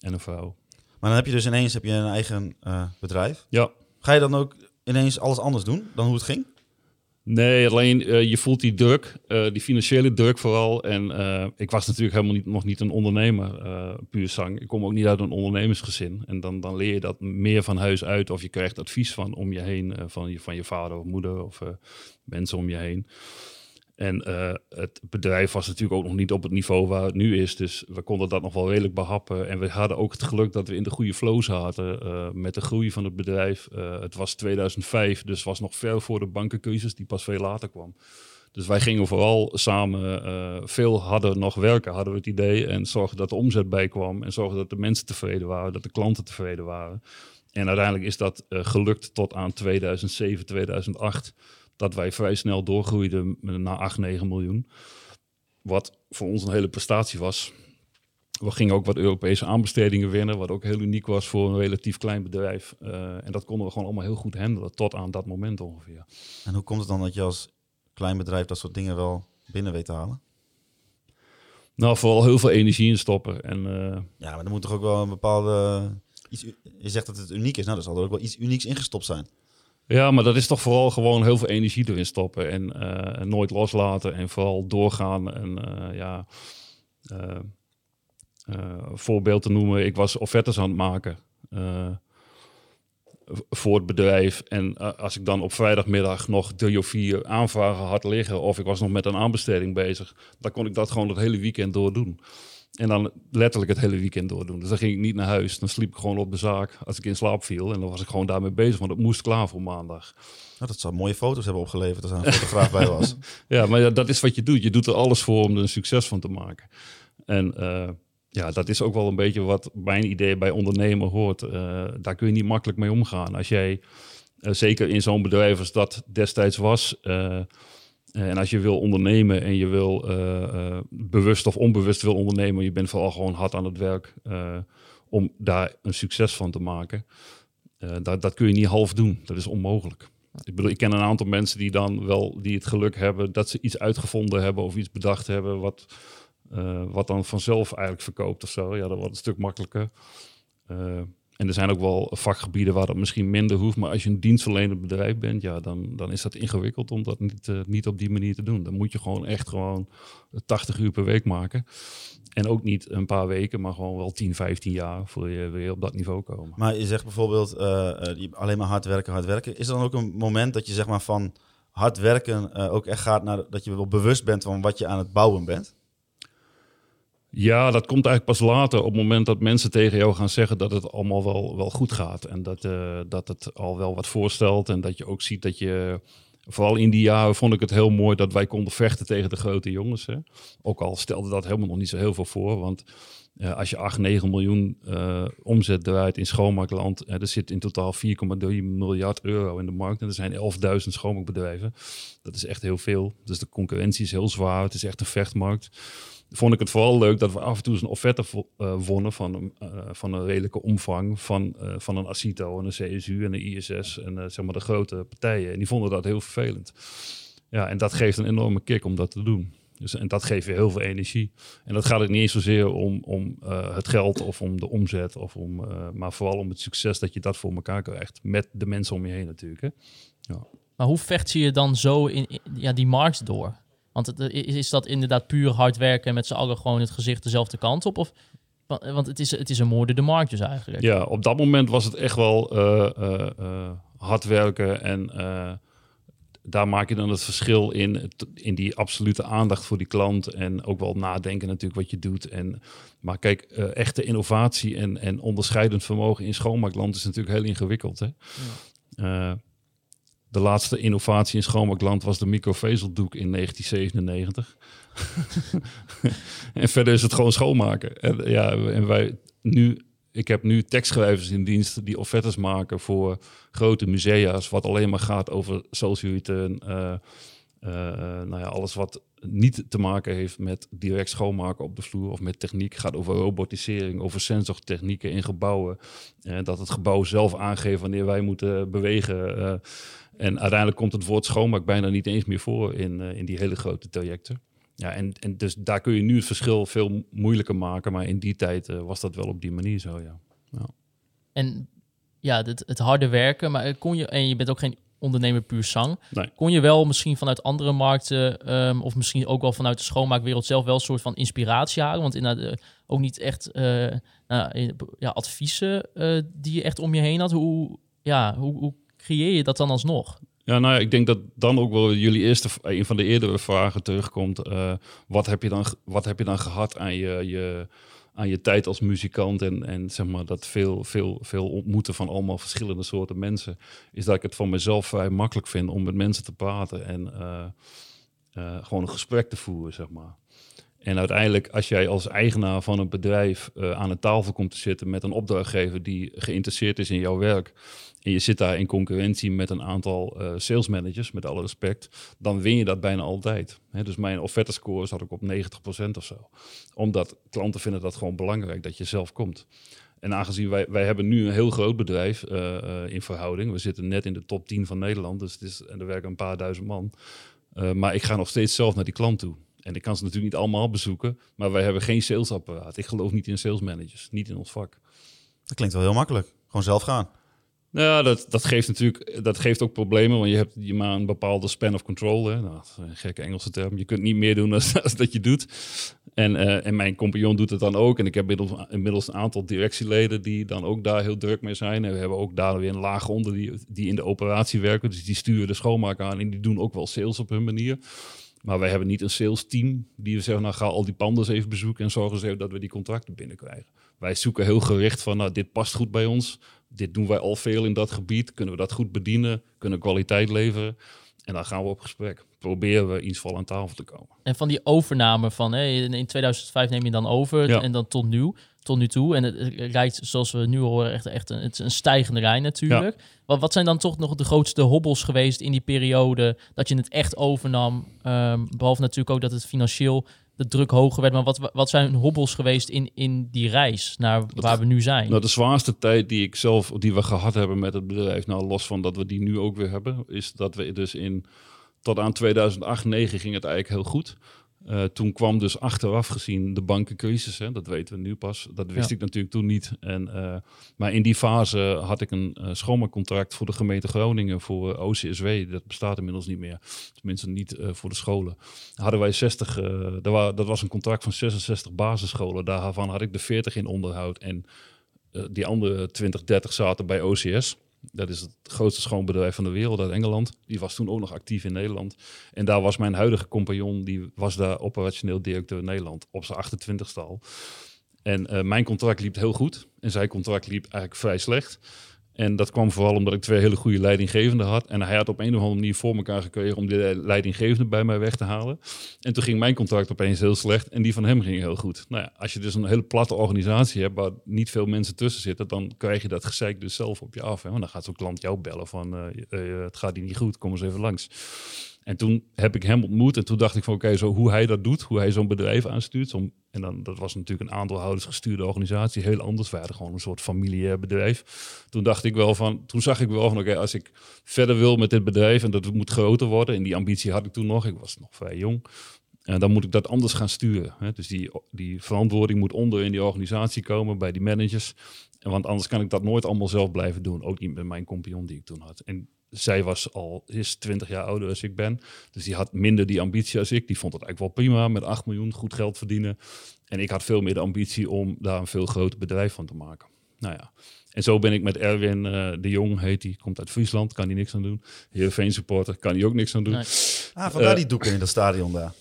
en een vrouw.
Maar dan heb je dus ineens heb je een eigen bedrijf.
Ja,
Ga je dan ook ineens alles anders doen dan hoe het ging?
Nee, alleen eh, je voelt die druk, eh, die financiële druk vooral. En eh, ik was natuurlijk helemaal niet, nog niet een ondernemer, puur zang. Ik kom ook niet uit een ondernemersgezin. En dan, dan leer je dat meer van huis uit. Of je krijgt advies van om je heen, van, je, van je vader of moeder of mensen om je heen. En eh, het bedrijf was natuurlijk ook nog niet op het niveau waar het nu is. Dus we konden dat nog wel redelijk behappen. En we hadden ook het geluk dat we in de goede flow zaten eh, met de groei van het bedrijf. Eh, het was 2005, dus was nog ver voor de bankencrisis die pas veel later kwam. Dus wij gingen vooral samen veel harder nog werken, hadden we het idee. En zorgen dat de omzet bijkwam. En zorgen dat de mensen tevreden waren, dat de klanten tevreden waren. En uiteindelijk is dat gelukt tot aan 2007, 2008 dat wij vrij snel doorgroeiden naar 8, 9 miljoen. Wat voor ons een hele prestatie was. We gingen ook wat Europese aanbestedingen winnen, wat ook heel uniek was voor een relatief klein bedrijf. Eh, en dat konden we gewoon allemaal heel goed handelen, tot aan dat moment ongeveer.
En hoe komt het dan dat je als klein bedrijf dat soort dingen wel binnen weet te halen?
Nou, vooral heel veel energie in stoppen. En eh,
Ja, maar er moet toch ook wel een bepaalde... Iets, u- je zegt dat het uniek is. Nou, dan zal er ook wel iets unieks ingestopt zijn.
Ja, maar dat is toch vooral gewoon heel veel energie erin stoppen. En, eh, nooit loslaten en vooral doorgaan. En eh, ja, eh, voorbeeld te noemen, ik was offertes aan het maken. voor het bedrijf. En als ik dan op vrijdagmiddag nog drie of vier aanvragen had liggen, of ik was nog met een aanbesteding bezig, dan kon ik dat gewoon het hele weekend door doen. En dan letterlijk het hele weekend door doen. Dus dan ging ik niet naar huis. Dan sliep ik gewoon op de zaak als ik in slaap viel. En dan was ik gewoon daarmee bezig, want het moest klaar voor maandag.
Nou, dat zou mooie foto's hebben opgeleverd als er een fotograaf bij was.
Ja, maar ja, dat is wat je doet. Je doet er alles voor om er een succes van te maken. En eh, ja, dat is ook wel een beetje wat mijn idee bij ondernemen hoort. Eh, daar kun je niet makkelijk mee omgaan. Als jij, eh, zeker in zo'n bedrijf als dat destijds was... eh, en als je wil ondernemen en je wil eh, eh, bewust of onbewust wil ondernemen, je bent vooral gewoon hard aan het werk om daar een succes van te maken. Dat, dat kun je niet half doen. Dat is onmogelijk. Ik bedoel, ik ken een aantal mensen die dan wel die het geluk hebben dat ze iets uitgevonden hebben of iets bedacht hebben wat, wat dan vanzelf eigenlijk verkoopt of zo. Ja, dat wordt een stuk makkelijker. Eh, en er zijn ook wel vakgebieden waar dat misschien minder hoeft. Maar als je een dienstverlenend bedrijf bent, ja, dan, dan is dat ingewikkeld om dat niet, eh, niet op die manier te doen. Dan moet je gewoon echt gewoon 80 uur per week maken. En ook niet een paar weken, maar gewoon wel 10, 15 jaar voor je weer op dat niveau komen.
Maar je zegt bijvoorbeeld eh, eh, alleen maar hard werken, hard werken. Is er dan ook een moment dat je zeg maar van hard werken ook echt gaat naar dat je wel bewust bent van wat je aan het bouwen bent?
Ja, dat komt eigenlijk pas later op het moment dat mensen tegen jou gaan zeggen dat het allemaal wel, wel goed gaat. En dat, eh, dat het al wel wat voorstelt. En dat je ook ziet dat je. Vooral in die jaren vond ik het heel mooi dat wij konden vechten tegen de grote jongens. Hè. Ook al stelde dat helemaal nog niet zo heel veel voor. Want eh, als je 8, 9 miljoen eh, omzet draait in schoonmaakland. er zit in totaal 4,3 miljard euro in de markt. En er zijn 11.000 schoonmaakbedrijven. Dat is echt heel veel. Dus de concurrentie is heel zwaar. Het is echt een vechtmarkt vond ik het vooral leuk dat we af en toe eens een offerte eh, wonnen van, een, eh, van een redelijke omvang van, eh, van een Acito en een CSU en een ISS en zeg maar de grote partijen. En die vonden dat heel vervelend. Ja, en dat geeft een enorme kick om dat te doen. Dus, en dat geeft je heel veel energie. En dat gaat het niet eens zozeer om, om het geld of om de omzet, of om, maar vooral om het succes dat je dat voor elkaar krijgt. Met de mensen om je heen natuurlijk. Hè.
Maar hoe vecht je je dan zo in, in- ja, die markt door? Want het, eh, is, dat inderdaad puur hard werken en met z'n allen gewoon het gezicht dezelfde kant op? Of, wa- want het is, het is een moordende markt dus eigenlijk.
Ja, op dat moment was het echt wel eh, eh, eh, hard werken en eh, daar maak je dan het verschil in, in die absolute aandacht voor die klant en ook wel nadenken natuurlijk wat je doet. En, maar kijk, eh, echte innovatie en, en onderscheidend vermogen in schoonmaakland is natuurlijk heel ingewikkeld. Hè? Eh, de laatste innovatie in schoonmaakland was de microvezeldoek in 1997. en verder is het gewoon schoonmaken. En, ja, en wij nu, ik heb nu tekstschrijvers in dienst die offertes maken voor grote musea's, wat alleen maar gaat over social return. eh, eh, nou ja, alles wat niet te maken heeft met direct schoonmaken op de vloer of met techniek. Gaat over robotisering, over sensortechnieken in gebouwen. Eh, dat het gebouw zelf aangeeft wanneer wij moeten bewegen. Eh. en uiteindelijk komt het woord schoonmaak bijna niet eens meer voor in, eh, in die hele grote trajecten. Ja, en, en dus daar kun je nu het verschil veel moeilijker maken. Maar in die tijd eh, was dat wel op die manier zo, ja.
En ja, het, het harde werken, maar kon je, en je bent ook geen ondernemer puur zang,
Nee.
kon je wel misschien vanuit andere markten, ehm, of misschien ook wel vanuit de schoonmaakwereld zelf wel een soort van inspiratie halen? Want inderdaad, eh, ook niet echt eh, nou, eh, ja, adviezen eh, die je echt om je heen had. Hoe, ja, hoe, hoe creëer je dat dan alsnog?
Ja, nou ja, ik denk dat dan ook wel jullie eerste, een van de eerdere vragen terugkomt. eh, wat, heb je dan, wat heb je dan gehad aan je, je, aan je tijd als muzikant en, en zeg maar dat veel, veel, veel ontmoeten van allemaal verschillende soorten mensen, is dat ik het van mezelf vrij makkelijk vind om met mensen te praten en eh, eh, gewoon een gesprek te voeren, zeg maar. En uiteindelijk, als jij als eigenaar van een bedrijf eh, aan een tafel komt te zitten met een opdrachtgever die geïnteresseerd is in jouw werk, en je zit daar in concurrentie met een aantal eh sales managers, met alle respect, dan win je dat bijna altijd. Dus mijn offerte score zat ook op 90% of zo. Omdat klanten vinden dat gewoon belangrijk, dat je zelf komt. En aangezien wij, wij hebben nu een heel groot bedrijf eh, in verhouding. We zitten net in de top 10 van Nederland, dus het is, en er werken een paar duizend man. Maar ik ga nog steeds zelf naar die klant toe. En ik kan ze natuurlijk niet allemaal bezoeken, maar wij hebben geen salesapparaat. Ik geloof niet in sales managers, niet in ons vak.
Dat klinkt wel heel makkelijk. Gewoon zelf gaan.
Nou, ja, dat, dat geeft natuurlijk dat geeft ook problemen, want je hebt je maar een bepaalde span of control. Hè? Nou, dat is een gekke Engelse term. Je kunt niet meer doen dan dat je doet. En, eh, en mijn compagnon doet het dan ook. En ik heb inmiddels, inmiddels een aantal directieleden die dan ook daar heel druk mee zijn. En we hebben ook daar weer een laag onder die, die in de operatie werken. Dus die sturen de schoonmaak aan en die doen ook wel sales op hun manier. Maar wij hebben niet een sales team die we zeggen, nou ga al die panden eens even bezoeken en zorgen ze even dat we die contracten binnenkrijgen. Wij zoeken heel gericht van, nou dit past goed bij ons. Dit doen wij al veel in dat gebied. Kunnen we dat goed bedienen? Kunnen kwaliteit leveren? En dan gaan we op gesprek. Proberen we iets vol aan tafel te komen.
En van die overname van in in 2005 neem je dan over
Ja.
en dan tot nu, tot nu toe. En het rijdt, zoals we nu horen, echt, echt een, het is een stijgende rij natuurlijk. Wat, wat zijn dan toch nog de grootste hobbels geweest in die periode dat je het echt overnam? Ehm, behalve natuurlijk ook dat het financieel de druk hoger werd. Maar wat, wat zijn hobbels geweest in, in die reis naar waar we nu zijn?
Nou, de zwaarste tijd die ik zelf, die we gehad hebben met het bedrijf, nou los van dat we die nu ook weer hebben, is dat we dus in tot aan 2008, 2009 ging het eigenlijk heel goed. Eh, toen kwam dus achteraf gezien de bankencrisis, hè, dat weten we nu pas. Dat wist
Ja.
ik natuurlijk toen niet. En, eh, maar in die fase had ik een eh schoonmaakcontract voor de gemeente Groningen voor OCSW. Dat bestaat inmiddels niet meer. Tenminste niet voor de scholen. Hadden wij 60, eh, dat, wa- dat was een contract van 66 basisscholen. Daarvan had ik de 40 in onderhoud. En die andere 20, 30 zaten bij OCS. Dat is het grootste schoonbedrijf van de wereld uit Engeland. Die was toen ook nog actief in Nederland. En daar was mijn huidige compagnon, die was daar operationeel directeur Nederland op zijn 28ste al. En eh, mijn contract liep heel goed. En zijn contract liep eigenlijk vrij slecht. En dat kwam vooral omdat ik twee hele goede leidinggevenden had. En hij had op een of andere manier voor elkaar gekregen om die leidinggevende bij mij weg te halen. En toen ging mijn contract opeens heel slecht en die van hem ging heel goed. Nou ja, als je dus een hele platte organisatie hebt waar niet veel mensen tussen zitten, dan krijg je dat gezeik dus zelf op je af. Hè? Want dan gaat zo'n klant jou bellen van eh, eh, het gaat hier niet goed, kom eens even langs. En toen heb ik hem ontmoet en toen dacht ik van oké, zo hoe hij dat doet, hoe hij zo'n bedrijf aanstuurt. En dan, dat was natuurlijk een aandeelhoudersgestuurde organisatie, heel anders. We hadden gewoon een soort familiair bedrijf. Toen dacht ik wel van, toen zag ik wel van oké, als ik verder wil met dit bedrijf en dat moet groter worden. En die ambitie had ik toen nog, ik was nog vrij jong. En dan moet ik dat anders gaan sturen. Hè? Dus die, die verantwoording moet onder in die organisatie komen bij die managers. Want anders kan ik dat nooit allemaal zelf blijven doen. Ook niet met mijn compagnon die ik toen had. En zij was al, is 20 jaar ouder als ik ben. Dus die had minder die ambitie als ik. Die vond het eigenlijk wel prima met 8 miljoen goed geld verdienen. En ik had veel meer de ambitie om daar een veel groter bedrijf van te maken. nou ja. En zo ben ik met Erwin eh, de Jong, heet hij, komt uit Friesland, kan hij niks aan doen. Heerenveen supporter, kan hij ook niks aan doen.
Nee.
Ah, vandaar
Eh,
die doeken in dat stadion daar.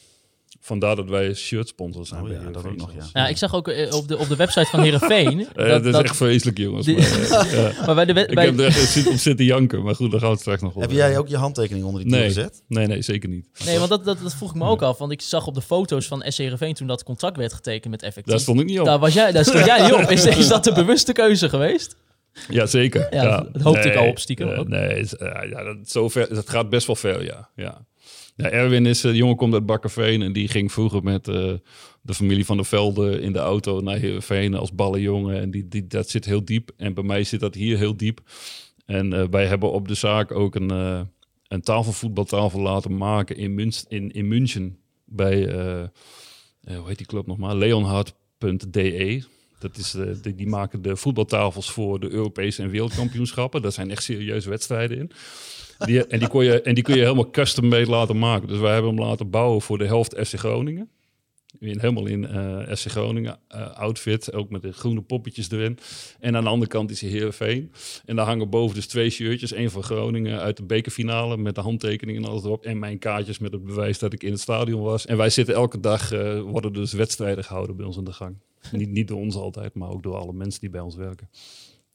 Vandaar dat wij shirt sponsors zijn.
Oh ja, dat ook nog,
zelfs.
Ja, ik zag ook eh, op de, op de website van Herenveen.
Eh, dat, is echt vreselijk, jongens.
Die-
Maar, eh, ja.
maar bij de, wet-
Ik
bij,
heb er echt op zitten janken, maar goed, daar gaan we het straks nog over
Heb jij ook je handtekening onder die
Nee.
gezet?
Nee, nee, zeker niet.
nee, want dat, dat, dat vroeg ik me ook af. Want ik zag op de foto's van SC Heerenveen toen dat contract werd getekend met Effectief.
Daar stond ik niet op.
Daar, was jij, daar stond jij niet op. Is, is dat de bewuste keuze geweest?
Ja, zeker.
Ja, dat hoopte ik al op stiekem ook.
nee, is- eh, ja, dat, zo ver, dat gaat best wel ver, ja. ja. Ja Erwin is, eh, de jongen komt uit Bakkerveen en die ging vroeger met eh, de familie van de Velden in de auto naar Heerenveen als ballenjongen. En die, dat zit heel diep. En bij mij zit dat hier heel diep. En eh, wij hebben op de zaak ook een, een tafelvoetbaltafel laten maken in, Münst, in, in München. Bij, hoe heet die club nog maar? Leonhard.de. Dat is, die, die maken de voetbaltafels voor de Europese en wereldkampioenschappen. Daar zijn echt serieuze wedstrijden in. Die, en, die kon je, en die kun je helemaal custom-made laten maken. Dus wij hebben hem laten bouwen voor de helft FC Groningen. In, helemaal in eh FC Groningen eh, outfit, ook met de groene poppetjes erin. En aan de andere kant is hij Heerenveen. En daar hangen boven dus twee shirtjes. één van Groningen uit de bekerfinale met de handtekening en alles erop. En mijn kaartjes met het bewijs dat ik in het stadion was. En wij zitten elke dag, eh, worden dus wedstrijden gehouden bij ons in de gang. niet, niet door ons altijd, maar ook door alle mensen die bij ons werken.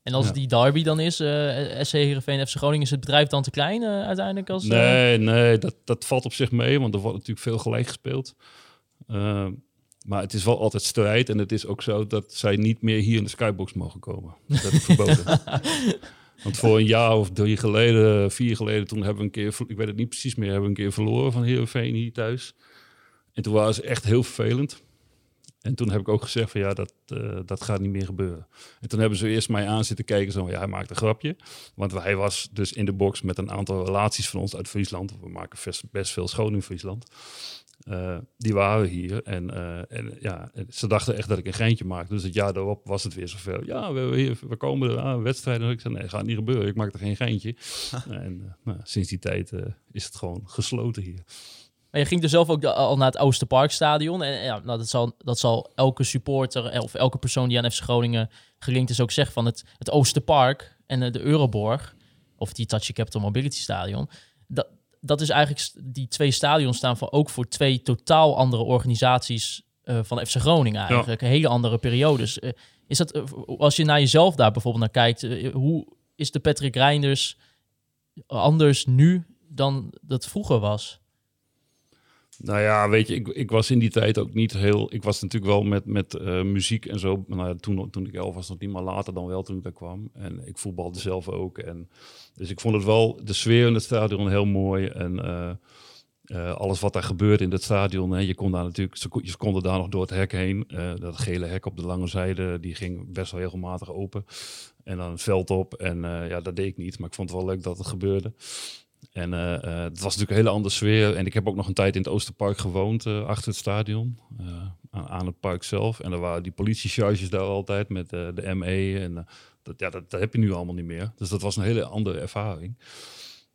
En als
Ja.
die derby dan is, eh SC Heerenveen, FC Groningen, is het bedrijf dan te klein eh, uiteindelijk? Als, eh,
Nee, nee, dat, dat valt op zich mee, want er wordt natuurlijk veel gelijk gespeeld. Uh, maar het is wel altijd strijd en het is ook zo dat zij niet meer hier in de skybox mogen komen. Dat heb ik verboden. Want voor een jaar of drie geleden, vier geleden, toen hebben we een keer, ik weet het niet precies meer, hebben we een keer verloren van Heerenveen hier thuis. En toen waren ze echt heel vervelend. En toen heb ik ook gezegd van ja, dat, uh, dat gaat niet meer gebeuren. En toen hebben ze eerst mij aan zitten kijken, zo ja, hij maakt een grapje. Want hij was dus in de box met een aantal relaties van ons uit Friesland. We maken best, best veel schoon in Friesland. Uh, die waren hier en, uh, en ja, ze dachten echt dat ik een geintje maakte. Dus het jaar daarop was het weer zover. Ja, we, komen er aan, wedstrijden. Ik zei, nee, gaat niet gebeuren. Ik maak er geen geintje. en nou, sinds die tijd is het gewoon gesloten hier.
Maar je ging er zelf ook al naar het Oosterparkstadion. En ja, nou, dat, zal, dat zal elke supporter of elke persoon die aan FC Groningen gelinkt is ook zeggen van het, het Oosterpark en de Euroborg, of die Touchy Capital Mobility Stadion. Dat, dat is eigenlijk, die twee stadions staan voor, ook voor twee totaal andere organisaties uh, van FC Groningen eigenlijk. Ja. Hele andere periodes. Uh, is dat, als je naar jezelf daar bijvoorbeeld naar kijkt, hoe is de Patrick Reinders anders nu dan dat vroeger was?
Nou ja, weet je, ik, ik was in die tijd ook niet heel... Ik was natuurlijk wel met, met uh, muziek en zo. Nou, toen, toen ik elf was, nog niet, maar later dan wel toen ik daar kwam. En ik voetbalde zelf ook. En, dus ik vond het wel, de sfeer in het stadion heel mooi. En uh, uh, alles wat daar gebeurde in het stadion. Hè, je kon daar natuurlijk, je konden daar nog door het hek heen. dat gele hek op de lange zijde, die ging best wel regelmatig open. En dan veld op. En ja, dat deed ik niet. Maar ik vond het wel leuk dat het gebeurde. En uh, uh, het was natuurlijk een hele andere sfeer. En ik heb ook nog een tijd in het Oosterpark gewoond, uh, achter het stadion. Aan, aan, het park zelf. En er waren die politiecharges daar altijd met de ME. En dat, ja, dat, dat, heb je nu allemaal niet meer. Dus dat was een hele andere ervaring.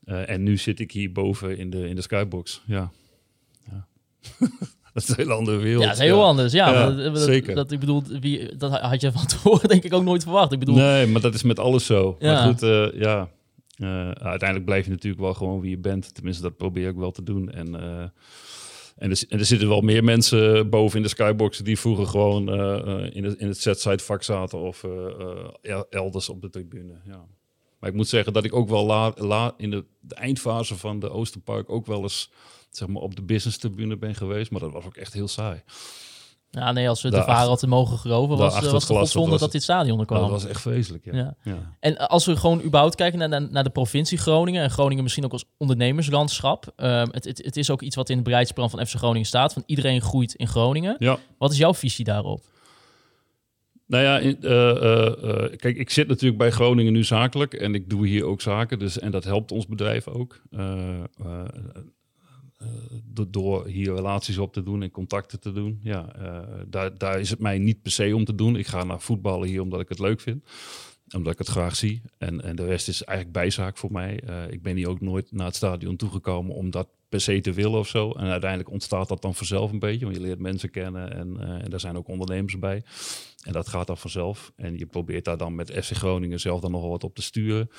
en nu zit ik hier boven in de, in de skybox. Ja. ja. dat is een hele andere wereld.
Ja, dat is heel anders. Ja,
ja
dat, dat,
zeker.
Dat, ik bedoel, wie, dat had je van tevoren denk ik ook nooit verwacht. Ik bedoel,
nee, maar dat is met alles zo. Maar goed, ja. Uh, uiteindelijk blijf je natuurlijk wel gewoon wie je bent. Tenminste, dat probeer ik wel te doen. En, uh, en, er, en, zitten wel meer mensen boven in de skyboxen die vroeger gewoon uh, in, het, in het set-side vak zaten of elders op de tribune. Ja. Maar ik moet zeggen dat ik ook wel la, la, in de, de, eindfase van de Oosterpark ook wel eens zeg maar, op de business tribune ben geweest. Maar dat was ook echt heel saai.
Ja, nee, als we de vader hadden mogen geloven, was, was het godzonde dat, dat dit stadion er kwam.
Dat was echt vreselijk, ja.
ja.
ja.
En als we gewoon überhaupt kijken naar, naar, naar, de provincie Groningen... en Groningen misschien ook als ondernemerslandschap... Um, het, het, het, is ook iets wat in het beleidsplan van FC Groningen staat... van iedereen groeit in Groningen.
Ja.
Wat is jouw visie daarop?
Nou ja, uh, uh, kijk, ik zit natuurlijk bij Groningen nu zakelijk... en ik doe hier ook zaken, dus, en dat helpt ons bedrijf ook... Uh, door hier relaties op te doen en contacten te doen. Ja, uh, daar, daar is het mij niet per se om te doen. Ik ga naar voetballen hier omdat ik het leuk vind. Omdat ik het graag zie. En, en de rest is eigenlijk bijzaak voor mij. Uh, ik ben hier ook nooit naar het stadion toegekomen om dat per se te willen of zo. En uiteindelijk ontstaat dat dan vanzelf een beetje, want je leert mensen kennen en, eh, daar zijn ook ondernemers bij. En dat gaat dan vanzelf. En je probeert daar dan met FC Groningen zelf dan nog wat op te sturen.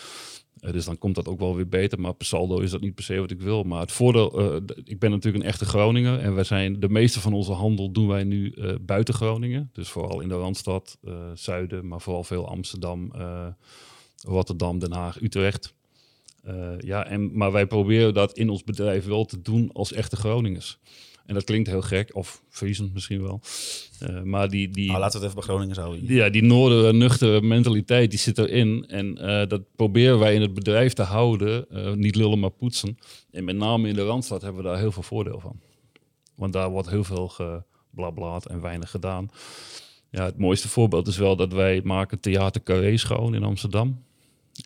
Eh, dus dan komt dat ook wel weer beter. Maar per saldo is dat niet per se wat ik wil. Maar het voordeel, eh, ik ben natuurlijk een echte Groninger. En wij zijn, de meeste van onze handel doen wij nu eh, buiten Groningen. Dus vooral in de Randstad, eh, Zuiden, maar vooral veel Amsterdam, Rotterdam, Den Haag, Utrecht. Ja, en, maar wij proberen dat in ons bedrijf wel te doen als echte Groningers. En dat klinkt heel gek, of Friesen misschien wel. Eh, maar die, die,
Nou, laten we het even bij Groningen houden.
die- ja, die noorden nuchtere mentaliteit die zit erin. En eh, dat proberen wij in het bedrijf te houden. Eh, niet lullen, maar poetsen. En met name in de Randstad hebben we daar heel veel voordeel van. Want daar wordt heel veel geblablaat en weinig gedaan. Ja, het mooiste voorbeeld is wel dat wij maken Theater Carré schoon in Amsterdam.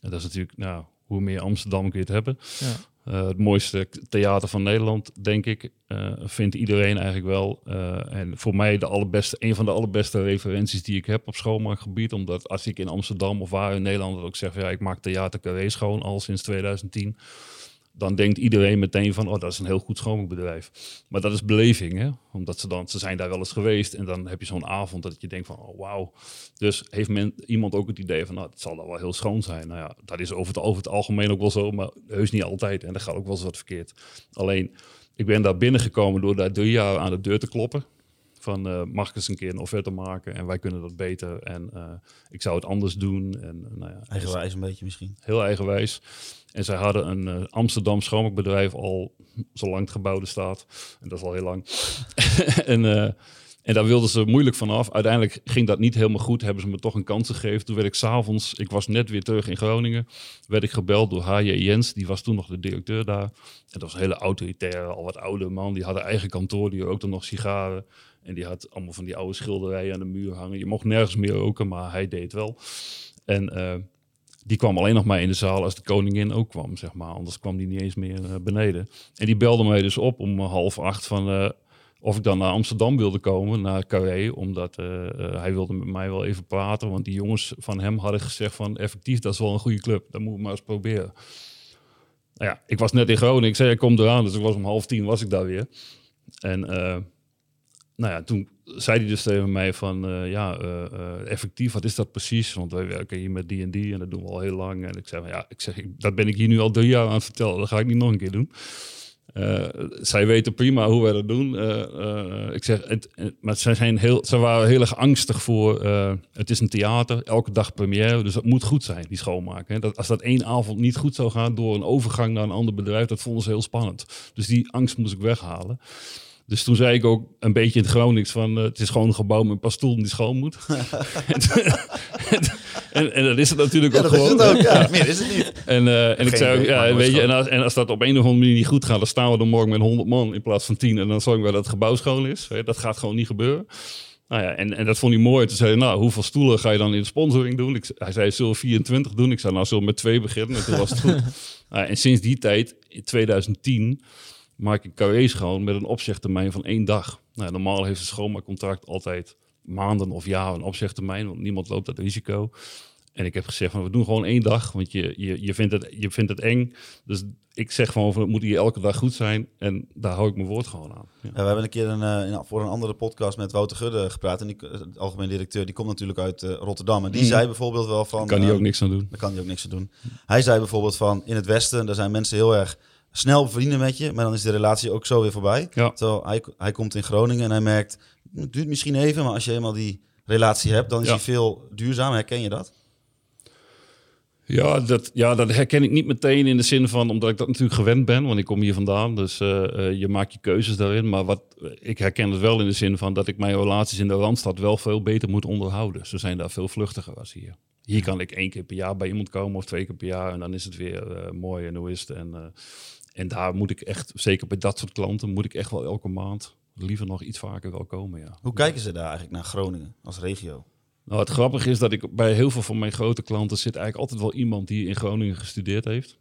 En dat is natuurlijk, nou, hoe meer Amsterdam kun je het hebben.
Ja.
Eh, het mooiste theater van Nederland, denk ik, eh, vindt iedereen eigenlijk wel. Eh, en voor mij de allerbeste, een van de allerbeste referenties die ik heb op schoonmaakgebied. Omdat als ik in Amsterdam of waar in Nederland ook zeg, ja, ik maak theater Carré schoon al sinds 2010. Dan denkt iedereen meteen van, oh, dat is een heel goed schoonmaakbedrijf. Maar dat is beleving, hè? Omdat ze dan, ze zijn daar wel eens geweest en dan heb je zo'n avond dat je denkt van, oh, wauw. Dus heeft iemand ook het idee van, nou, het zal dan wel heel schoon zijn. Nou ja, dat is over het, over het algemeen ook wel zo, maar heus niet altijd. En daar gaat ook wel eens wat verkeerd. Alleen, ik ben daar binnengekomen door daar drie jaar aan de deur te kloppen. Van, eh, mag ik eens een keer een offerte maken? En wij kunnen dat beter. En eh, ik zou het anders doen. En eh, nou ja,
Eigenwijs een beetje misschien.
heel eigenwijs. En zij hadden een Amsterdam schoonmaakbedrijf al zolang het gebouwde staat. En dat is al heel lang. en, en daar wilden ze moeilijk vanaf. Uiteindelijk ging dat niet helemaal goed. Hebben ze me toch een kans gegeven. Toen werd ik s'avonds, ik was net weer terug in Groningen, werd ik gebeld door H.J. Jens. Die was toen nog de directeur daar. En dat was een hele autoritaire, al wat oude man. Die had een eigen kantoor, die rookte nog sigaren. En die had allemaal van die oude schilderijen aan de muur hangen. Je mocht nergens meer roken, maar hij deed wel. En eh, die kwam alleen nog maar in de zaal als de koningin ook kwam, zeg maar. Anders kwam die niet eens meer eh, beneden. En die belde mij dus op om half acht van eh, of ik dan naar Amsterdam wilde komen, naar Carré. Omdat hij wilde met mij wel even praten. Want die jongens van hem hadden gezegd van effectief, dat is wel een goede club. Dat moet ik maar eens proberen. Nou ja, ik was net in Groningen. Ik zei, ik kom eraan. Dus ik was om half tien was ik daar weer. En nou ja, toen zei hij dus tegen mij van, eh, ja, eh, eh, effectief, wat is dat precies? Want wij werken hier met die en die en dat doen we al heel lang. En ik zei, van, ja, ik zeg, dat ben ik hier nu al drie jaar aan het vertellen. Dat ga ik niet nog een keer doen. Zij weten prima hoe wij dat doen. Ik zeg, maar zij, zijn heel, ze waren heel erg angstig voor. het is een theater, elke dag première, dus dat moet goed zijn, die schoonmaken. Dat, als dat één avond niet goed zou gaan door een overgang naar een ander bedrijf, dat vonden ze heel spannend. Dus die angst moest ik weghalen. Dus toen zei ik ook een beetje in het Gronings van... eh, het is gewoon een gebouw met een paar stoelen die schoon moet. en, en dat is het natuurlijk
Ja,
ook
dat is
gewoon.
het ook. Ja, meer is het niet.
En, eh, en ik zei ook, ja, weet je, en als, en als dat op een of andere manier niet goed gaat, dan staan we er morgen met 100 man in plaats van 10. En dan zorgen we dat het gebouw schoon is. Dat gaat gewoon niet gebeuren. Nou ja, en, en dat vond hij mooi. Toen zei hij, nou, hoeveel stoelen ga je dan in de sponsoring doen? Ik, hij zei, zullen we 24 doen? Ik zei, nou, zullen we met twee beginnen? En toen was het goed. Nou, en sinds die tijd, in 2010, maak ik carré schoon met een opzegtermijn van één dag. Nou, normaal heeft een schoonmaakcontract altijd maanden of jaren een opzegtermijn, want niemand loopt dat risico. En ik heb gezegd van we doen gewoon één dag, want je, je, je, vindt, het, je vindt het eng. Dus ik zeg gewoon van het moet hier elke dag goed zijn. En daar hou ik mijn woord gewoon aan. Ja.
Ja, we hebben een keer een, eh, voor een andere podcast met Wouter Gudde gepraat. En die, eh, de algemeen directeur, die komt natuurlijk uit eh, Rotterdam. En die
Mhm.
zei bijvoorbeeld wel van...
kan
eh,
ook niks aan doen.
Daar kan hij ook niks aan doen. Hij zei bijvoorbeeld van in het Westen, daar zijn mensen heel erg snel vrienden met je, maar dan is de relatie ook zo weer voorbij.
Ja.
Terwijl hij, hij komt in Groningen en hij merkt, het duurt misschien even, maar als je eenmaal die relatie hebt, dan is
Ja.
die veel duurzamer. Herken je dat?
Ja dat, ja, dat herken ik niet meteen in de zin van, omdat ik dat natuurlijk gewend ben, want ik kom hier vandaan. Dus eh, eh, je maakt je keuzes daarin. Maar wat, ik herken het wel in de zin van dat ik mijn relaties in de Randstad wel veel beter moet onderhouden. Ze zijn daar veel vluchtiger als hier. Hier kan ik één keer per jaar bij iemand komen of twee keer per jaar en dan is het weer eh, mooi en hoe is het. En, en daar moet ik echt, zeker bij dat soort klanten, moet ik echt wel elke maand liever nog iets vaker wel komen, ja.
Hoe kijken ze daar eigenlijk naar Groningen als regio?
Nou, het grappige is dat ik bij heel veel van mijn grote klanten zit eigenlijk altijd wel iemand die in Groningen gestudeerd heeft.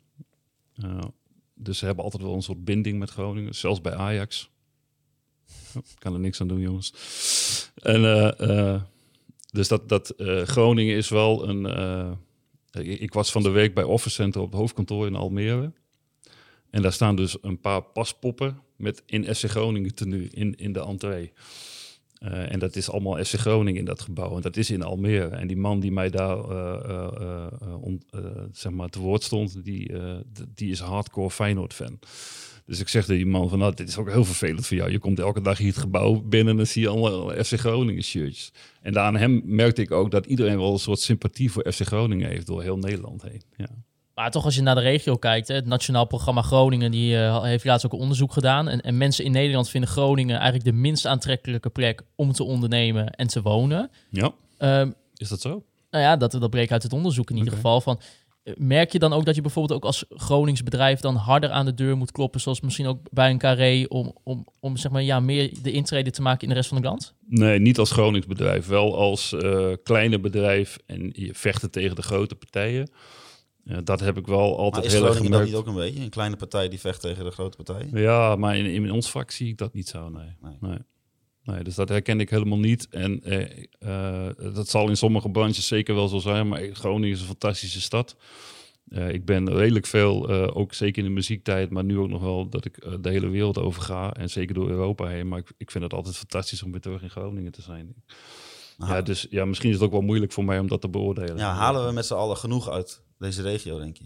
Uh, dus ze hebben altijd wel een soort binding met Groningen, zelfs bij Ajax. Oh, kan er niks aan doen, jongens. En uh, uh, dus dat, dat Groningen is wel een. Ik, ik, was van de week bij Office Center op het hoofdkantoor in Almere. En daar staan dus een paar paspoppen met in SC Groningen tenue in, in de entree. Eh, en dat is allemaal SC Groningen in dat gebouw. En dat is in Almere. En die man die mij daar eh, eh, zeg maar te woord stond, die, die is hardcore Feyenoord-fan. Dus ik zeg tegen die man van, nou, dit is ook heel vervelend voor jou. Je komt elke dag hier het gebouw binnen en dan zie je allemaal FC Groningen shirtjes. En aan hem merkte ik ook dat iedereen wel een soort sympathie voor FC Groningen heeft door heel Nederland heen. Ja.
Maar toch als je naar de regio kijkt, hè, het Nationaal Programma Groningen die, eh, heeft laatst ook een onderzoek gedaan. En, en mensen in Nederland vinden Groningen eigenlijk de minst aantrekkelijke plek om te ondernemen en te wonen.
ja,
Ehm,
is dat zo?
nou ja, dat, dat bleek uit het onderzoek in ieder geval. Van, eh, merk je dan ook dat je bijvoorbeeld ook als Gronings bedrijf dan harder aan de deur moet kloppen, zoals misschien ook bij een carré, om, om, om zeg maar, ja, meer de intrede te maken in de rest van het land?
Nee, niet als Gronings bedrijf. Wel als eh, kleine bedrijf en je vechten tegen de grote partijen. Dat heb ik wel altijd heel erg
Groningen dat
gemerkt.
niet ook een beetje? Een kleine partij die vecht tegen de grote partij?
Ja, maar in, in ons vak zie ik dat niet zo, nee.
Nee.
nee. Nee, dus dat herken ik helemaal niet. En eh, eh, dat zal in sommige branches zeker wel zo zijn, maar Groningen is een fantastische stad. Eh, ik ben redelijk veel, eh, ook zeker in de muziektijd, maar nu ook nog wel dat ik de hele wereld over ga. En zeker door Europa heen. Maar ik, ik vind het altijd fantastisch om weer terug in Groningen te zijn. Ja, dus ja, misschien is het ook wel moeilijk voor mij om dat te beoordelen.
Ja, halen we met z'n allen genoeg uit deze regio, denk je?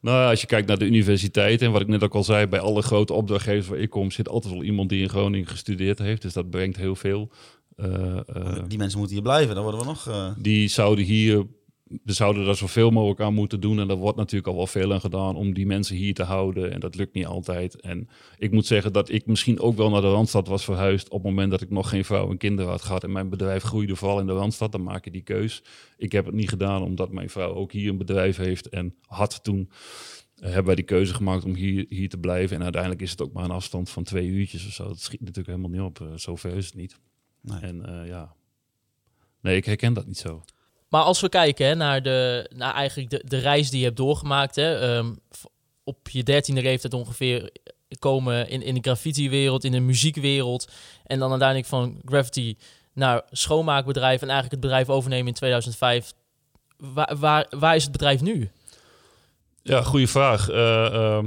Nou, ja, als je kijkt naar de universiteit en wat ik net ook al zei, bij alle grote opdrachtgevers waar ik kom, zit altijd wel iemand die in Groningen gestudeerd heeft. Dus dat brengt heel veel. Eh, eh,
Die mensen moeten hier blijven, dan worden we nog... eh,
die zouden hier, we zouden daar zoveel mogelijk aan moeten doen. En daar wordt natuurlijk al wel veel aan gedaan om die mensen hier te houden. En dat lukt niet altijd. En ik moet zeggen dat ik misschien ook wel naar de Randstad was verhuisd op het moment dat ik nog geen vrouw en kinderen had gehad. En mijn bedrijf groeide vooral in de Randstad. Dan maak je die keus. Ik heb het niet gedaan omdat mijn vrouw ook hier een bedrijf heeft en had toen. eh, hebben wij die keuze gemaakt om hier, hier te blijven. En uiteindelijk is het ook maar een afstand van twee uurtjes of zo. Dat schiet natuurlijk helemaal niet op. Eh, zover is het niet.
Nee.
En eh, ja, nee, ik herken dat niet zo.
Maar als we kijken hè, naar, de, naar eigenlijk de, de reis die je hebt doorgemaakt, hè, ehm, op je dertiende leeftijd ongeveer komen in, in de graffiti-wereld, in de muziekwereld. En dan uiteindelijk van graffiti naar schoonmaakbedrijf en eigenlijk het bedrijf overnemen in 2005. Waar, waar, waar is het bedrijf nu?
Ja, goede vraag. Eh,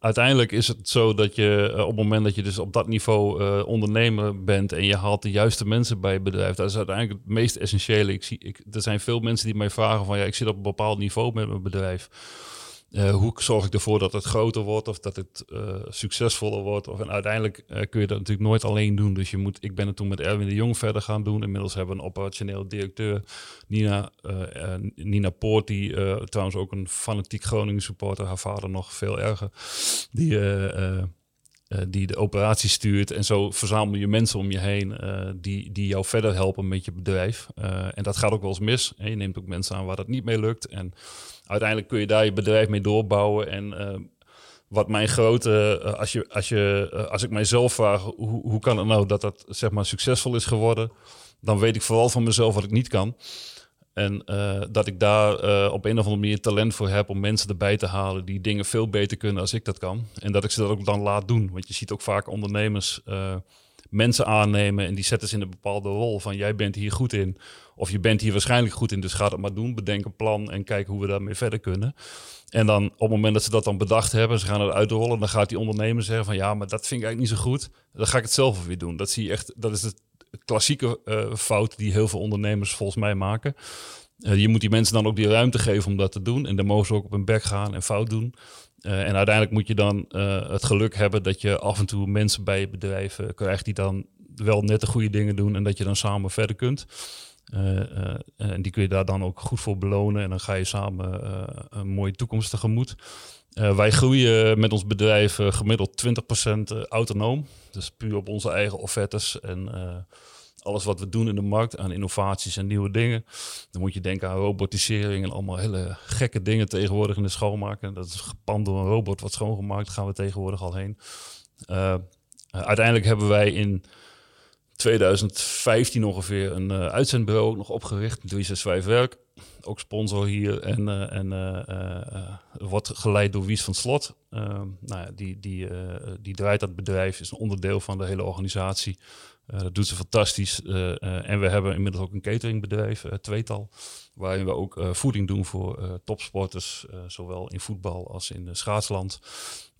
uiteindelijk is het zo dat je eh, op het moment dat je dus op dat niveau eh, ondernemer bent en je haalt de juiste mensen bij je bedrijf, dat is uiteindelijk het meest essentiële. Ik zie, ik, er zijn veel mensen die mij vragen van ja, ik zit op een bepaald niveau met mijn bedrijf. Eh, hoe zorg ik ervoor dat het groter wordt of dat het eh, succesvoller wordt? Of, en uiteindelijk eh, kun je dat natuurlijk nooit alleen doen. Dus je moet, ik ben het toen met Erwin de Jong verder gaan doen. Inmiddels hebben we een operationeel directeur, Nina, Nina Poort, die trouwens ook een fanatiek Groningen supporter, haar vader nog veel erger, die, die de operatie stuurt. En zo verzamel je mensen om je heen eh, die, die jou verder helpen met je bedrijf. Eh, en dat gaat ook wel eens mis. En je neemt ook mensen aan waar dat niet mee lukt. En uiteindelijk kun je daar je bedrijf mee doorbouwen. En eh, wat mijn grote, eh, als, je, als, je, eh, als ik mijzelf vraag, hoe, hoe kan het nou dat dat zeg maar succesvol is geworden? Dan weet ik vooral van mezelf wat ik niet kan. En eh, dat ik daar eh, op een of andere manier talent voor heb om mensen erbij te halen die dingen veel beter kunnen als ik dat kan. En dat ik ze dat ook dan laat doen. Want je ziet ook vaak ondernemers eh, mensen aannemen en die zetten ze in een bepaalde rol van jij bent hier goed in. Of je bent hier waarschijnlijk goed in, dus ga het maar doen. Bedenk een plan en kijk hoe we daarmee verder kunnen. En dan op het moment dat ze dat dan bedacht hebben, ze gaan het uitrollen, dan gaat die ondernemer zeggen van ja, maar dat vind ik eigenlijk niet zo goed. Dan ga ik het zelf weer doen. Dat zie je echt, dat is de klassieke eh, fout die heel veel ondernemers volgens mij maken. Eh, je moet die mensen dan ook die ruimte geven om dat te doen. En dan mogen ze ook op hun bek gaan en fout doen. Eh, en uiteindelijk moet je dan het geluk hebben dat je af en toe mensen bij je bedrijf krijgt die dan wel net de goede dingen doen en dat je dan samen verder kunt. En die kun je daar dan ook goed voor belonen en dan ga je samen een mooie toekomst tegemoet. Eh, wij groeien met ons bedrijf eh, gemiddeld 20% autonoom. Dus puur op onze eigen offertes en eh, alles wat we doen in de markt aan innovaties en nieuwe dingen. Dan moet je denken aan robotisering en allemaal hele gekke dingen tegenwoordig in de schoonmaken. Dat is gepand door een robot wat schoongemaakt, gaan we tegenwoordig al heen. Eh, eh, uiteindelijk hebben wij in 2015 ongeveer een eh, uitzendbureau nog opgericht, 365 Werk. Ook sponsor hier en, eh, en eh, eh, wordt geleid door Wies van Slot. Eh, nou ja, die, die, die draait dat bedrijf, is een onderdeel van de hele organisatie. Dat doet ze fantastisch. En we hebben inmiddels ook een cateringbedrijf, tweetal, waarin we ook voeding doen voor topsporters, zowel in voetbal als in schaatsland.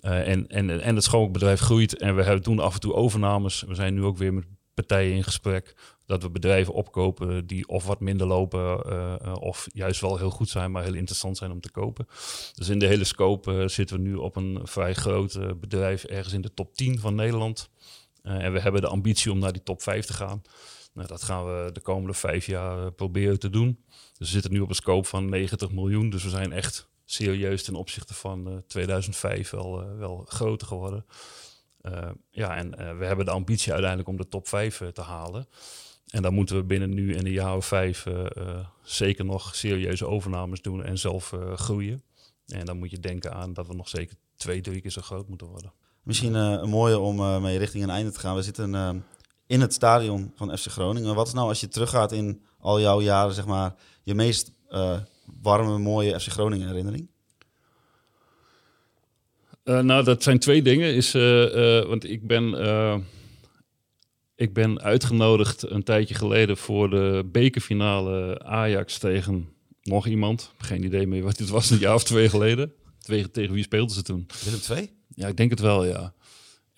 En, en, en het schoonmaakbedrijf groeit en we doen af en toe overnames. We zijn nu ook weer met partijen in gesprek dat we bedrijven opkopen die of wat minder lopen uh, uh, of juist wel heel goed zijn, maar heel interessant zijn om te kopen. Dus in de hele scope uh, zitten we nu op een vrij groot bedrijf ergens in de top 10 van Nederland. en we hebben de ambitie om naar die top 5 te gaan. Nou, dat gaan we de komende vijf jaar proberen te doen. Dus we zitten nu op een scope van 90 miljoen, dus we zijn echt serieus ten opzichte van 2005 wel, wel groter geworden. Ja, en we hebben de ambitie uiteindelijk om de top 5 te halen. En dan moeten we binnen nu in een jaar of vijf zeker nog serieuze overnames doen en zelf groeien. En dan moet je denken aan dat we nog zeker twee, drie keer zo groot moeten worden.
Misschien een mooie om mee richting een einde te gaan. We zitten in het stadion van FC Groningen. Wat is nou als je teruggaat in al jouw jaren, zeg maar, je meest warme, mooie FC Groningen herinnering?
Nou, dat zijn twee dingen. Is, want ik ben ik ben uitgenodigd een tijdje geleden voor de bekerfinale Ajax tegen nog iemand. Geen idee meer wat dit was, een jaar of twee geleden. Tegen, tegen wie speelden ze toen?
Willem II?
Ja, ik denk het wel, ja.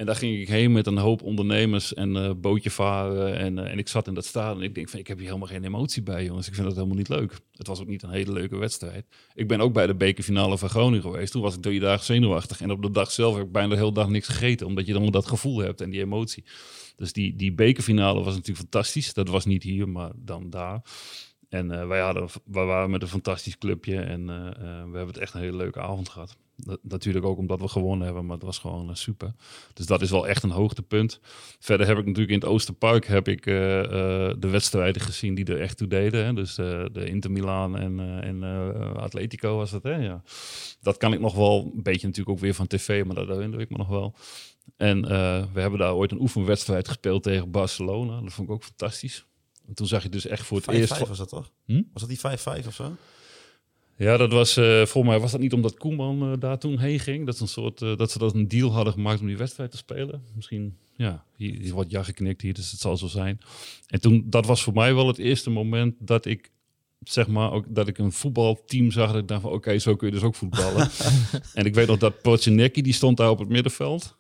En daar ging ik heen met een hoop ondernemers en uh, bootje varen. En, uh, en ik zat in dat stadion en ik denk van, ik heb hier helemaal geen emotie bij, jongens. Ik vind dat helemaal niet leuk. Het was ook niet een hele leuke wedstrijd. Ik ben ook bij de bekerfinale van Groningen geweest. Toen was ik drie dagen zenuwachtig. En op de dag zelf heb ik bijna de hele dag niks gegeten. Omdat je dan dat gevoel hebt en die emotie. Dus die, die bekerfinale was natuurlijk fantastisch. Dat was niet hier, maar dan daar. En uh, wij, hadden, wij waren met een fantastisch clubje en we hebben het echt een hele leuke avond gehad. Dat, natuurlijk ook omdat we gewonnen hebben, maar het was gewoon super. Dus dat is wel echt een hoogtepunt. Verder heb ik natuurlijk in het Oosterpark heb ik, de wedstrijden gezien die er echt toe deden. Hè? Dus de Inter Milaan en, en Atletico was dat. Hè? Ja. Dat kan ik nog wel, een beetje natuurlijk ook weer van tv, maar dat herinner ik me nog wel. En we hebben daar ooit een oefenwedstrijd gespeeld tegen Barcelona. Dat vond ik ook fantastisch. En toen zag je dus echt voor het
5
eerst...
5 was dat toch?
Hm?
Was dat die 5-5 of zo?
Ja, dat was, uh, volgens mij was dat niet omdat Koeman uh, daar toen heen ging. Dat, is een soort, uh, dat ze dat een deal hadden gemaakt om die wedstrijd te spelen. Misschien, ja, hier, hier wordt ja geknikt hier, dus het zal zo zijn. En toen, dat was voor mij wel het eerste moment dat ik zeg maar ook dat ik een voetbalteam zag. Dat ik dacht van oké, okay, zo kun je dus ook voetballen. en ik weet nog dat Pocinecki, die stond daar op het middenveld.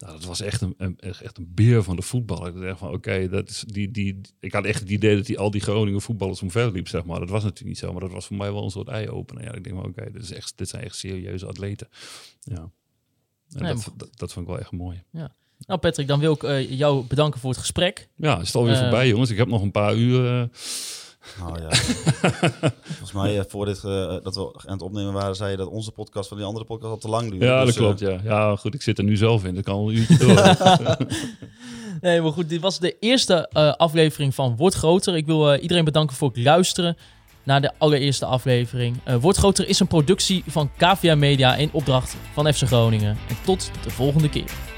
Nou, dat was echt een, een, echt een beer van de voetbal. Ik dacht van, oké, okay, dat is die, die. Ik had echt het idee dat hij al die Groningen voetballers omver liep, zeg maar. Dat was natuurlijk niet zo, maar dat was voor mij wel een soort eye-opener. Ja, ik denk van, oké, okay, dit, is echt, dit zijn echt serieuze atleten. Ja. En nee, dat, dat, dat vond ik wel echt mooi.
Ja. Nou, Patrick, dan wil ik uh, jou bedanken voor het gesprek.
Ja, is het alweer uh, voorbij, jongens. Ik heb nog een paar uur. Uh...
Oh, ja. Volgens mij, uh, voor dit, uh, dat we aan het opnemen waren, zei je dat onze podcast van die andere podcast al te lang duurde.
Ja,
dus,
dat klopt. Ja. ja, goed, ik zit er nu zelf in. Dat kan een uurtje door.
nee, maar goed, dit was de eerste uh, aflevering van Word Groter. Ik wil iedereen bedanken voor het luisteren naar de allereerste aflevering. Word Groter is een productie van KVA Media in opdracht van FC Groningen. En tot de volgende keer.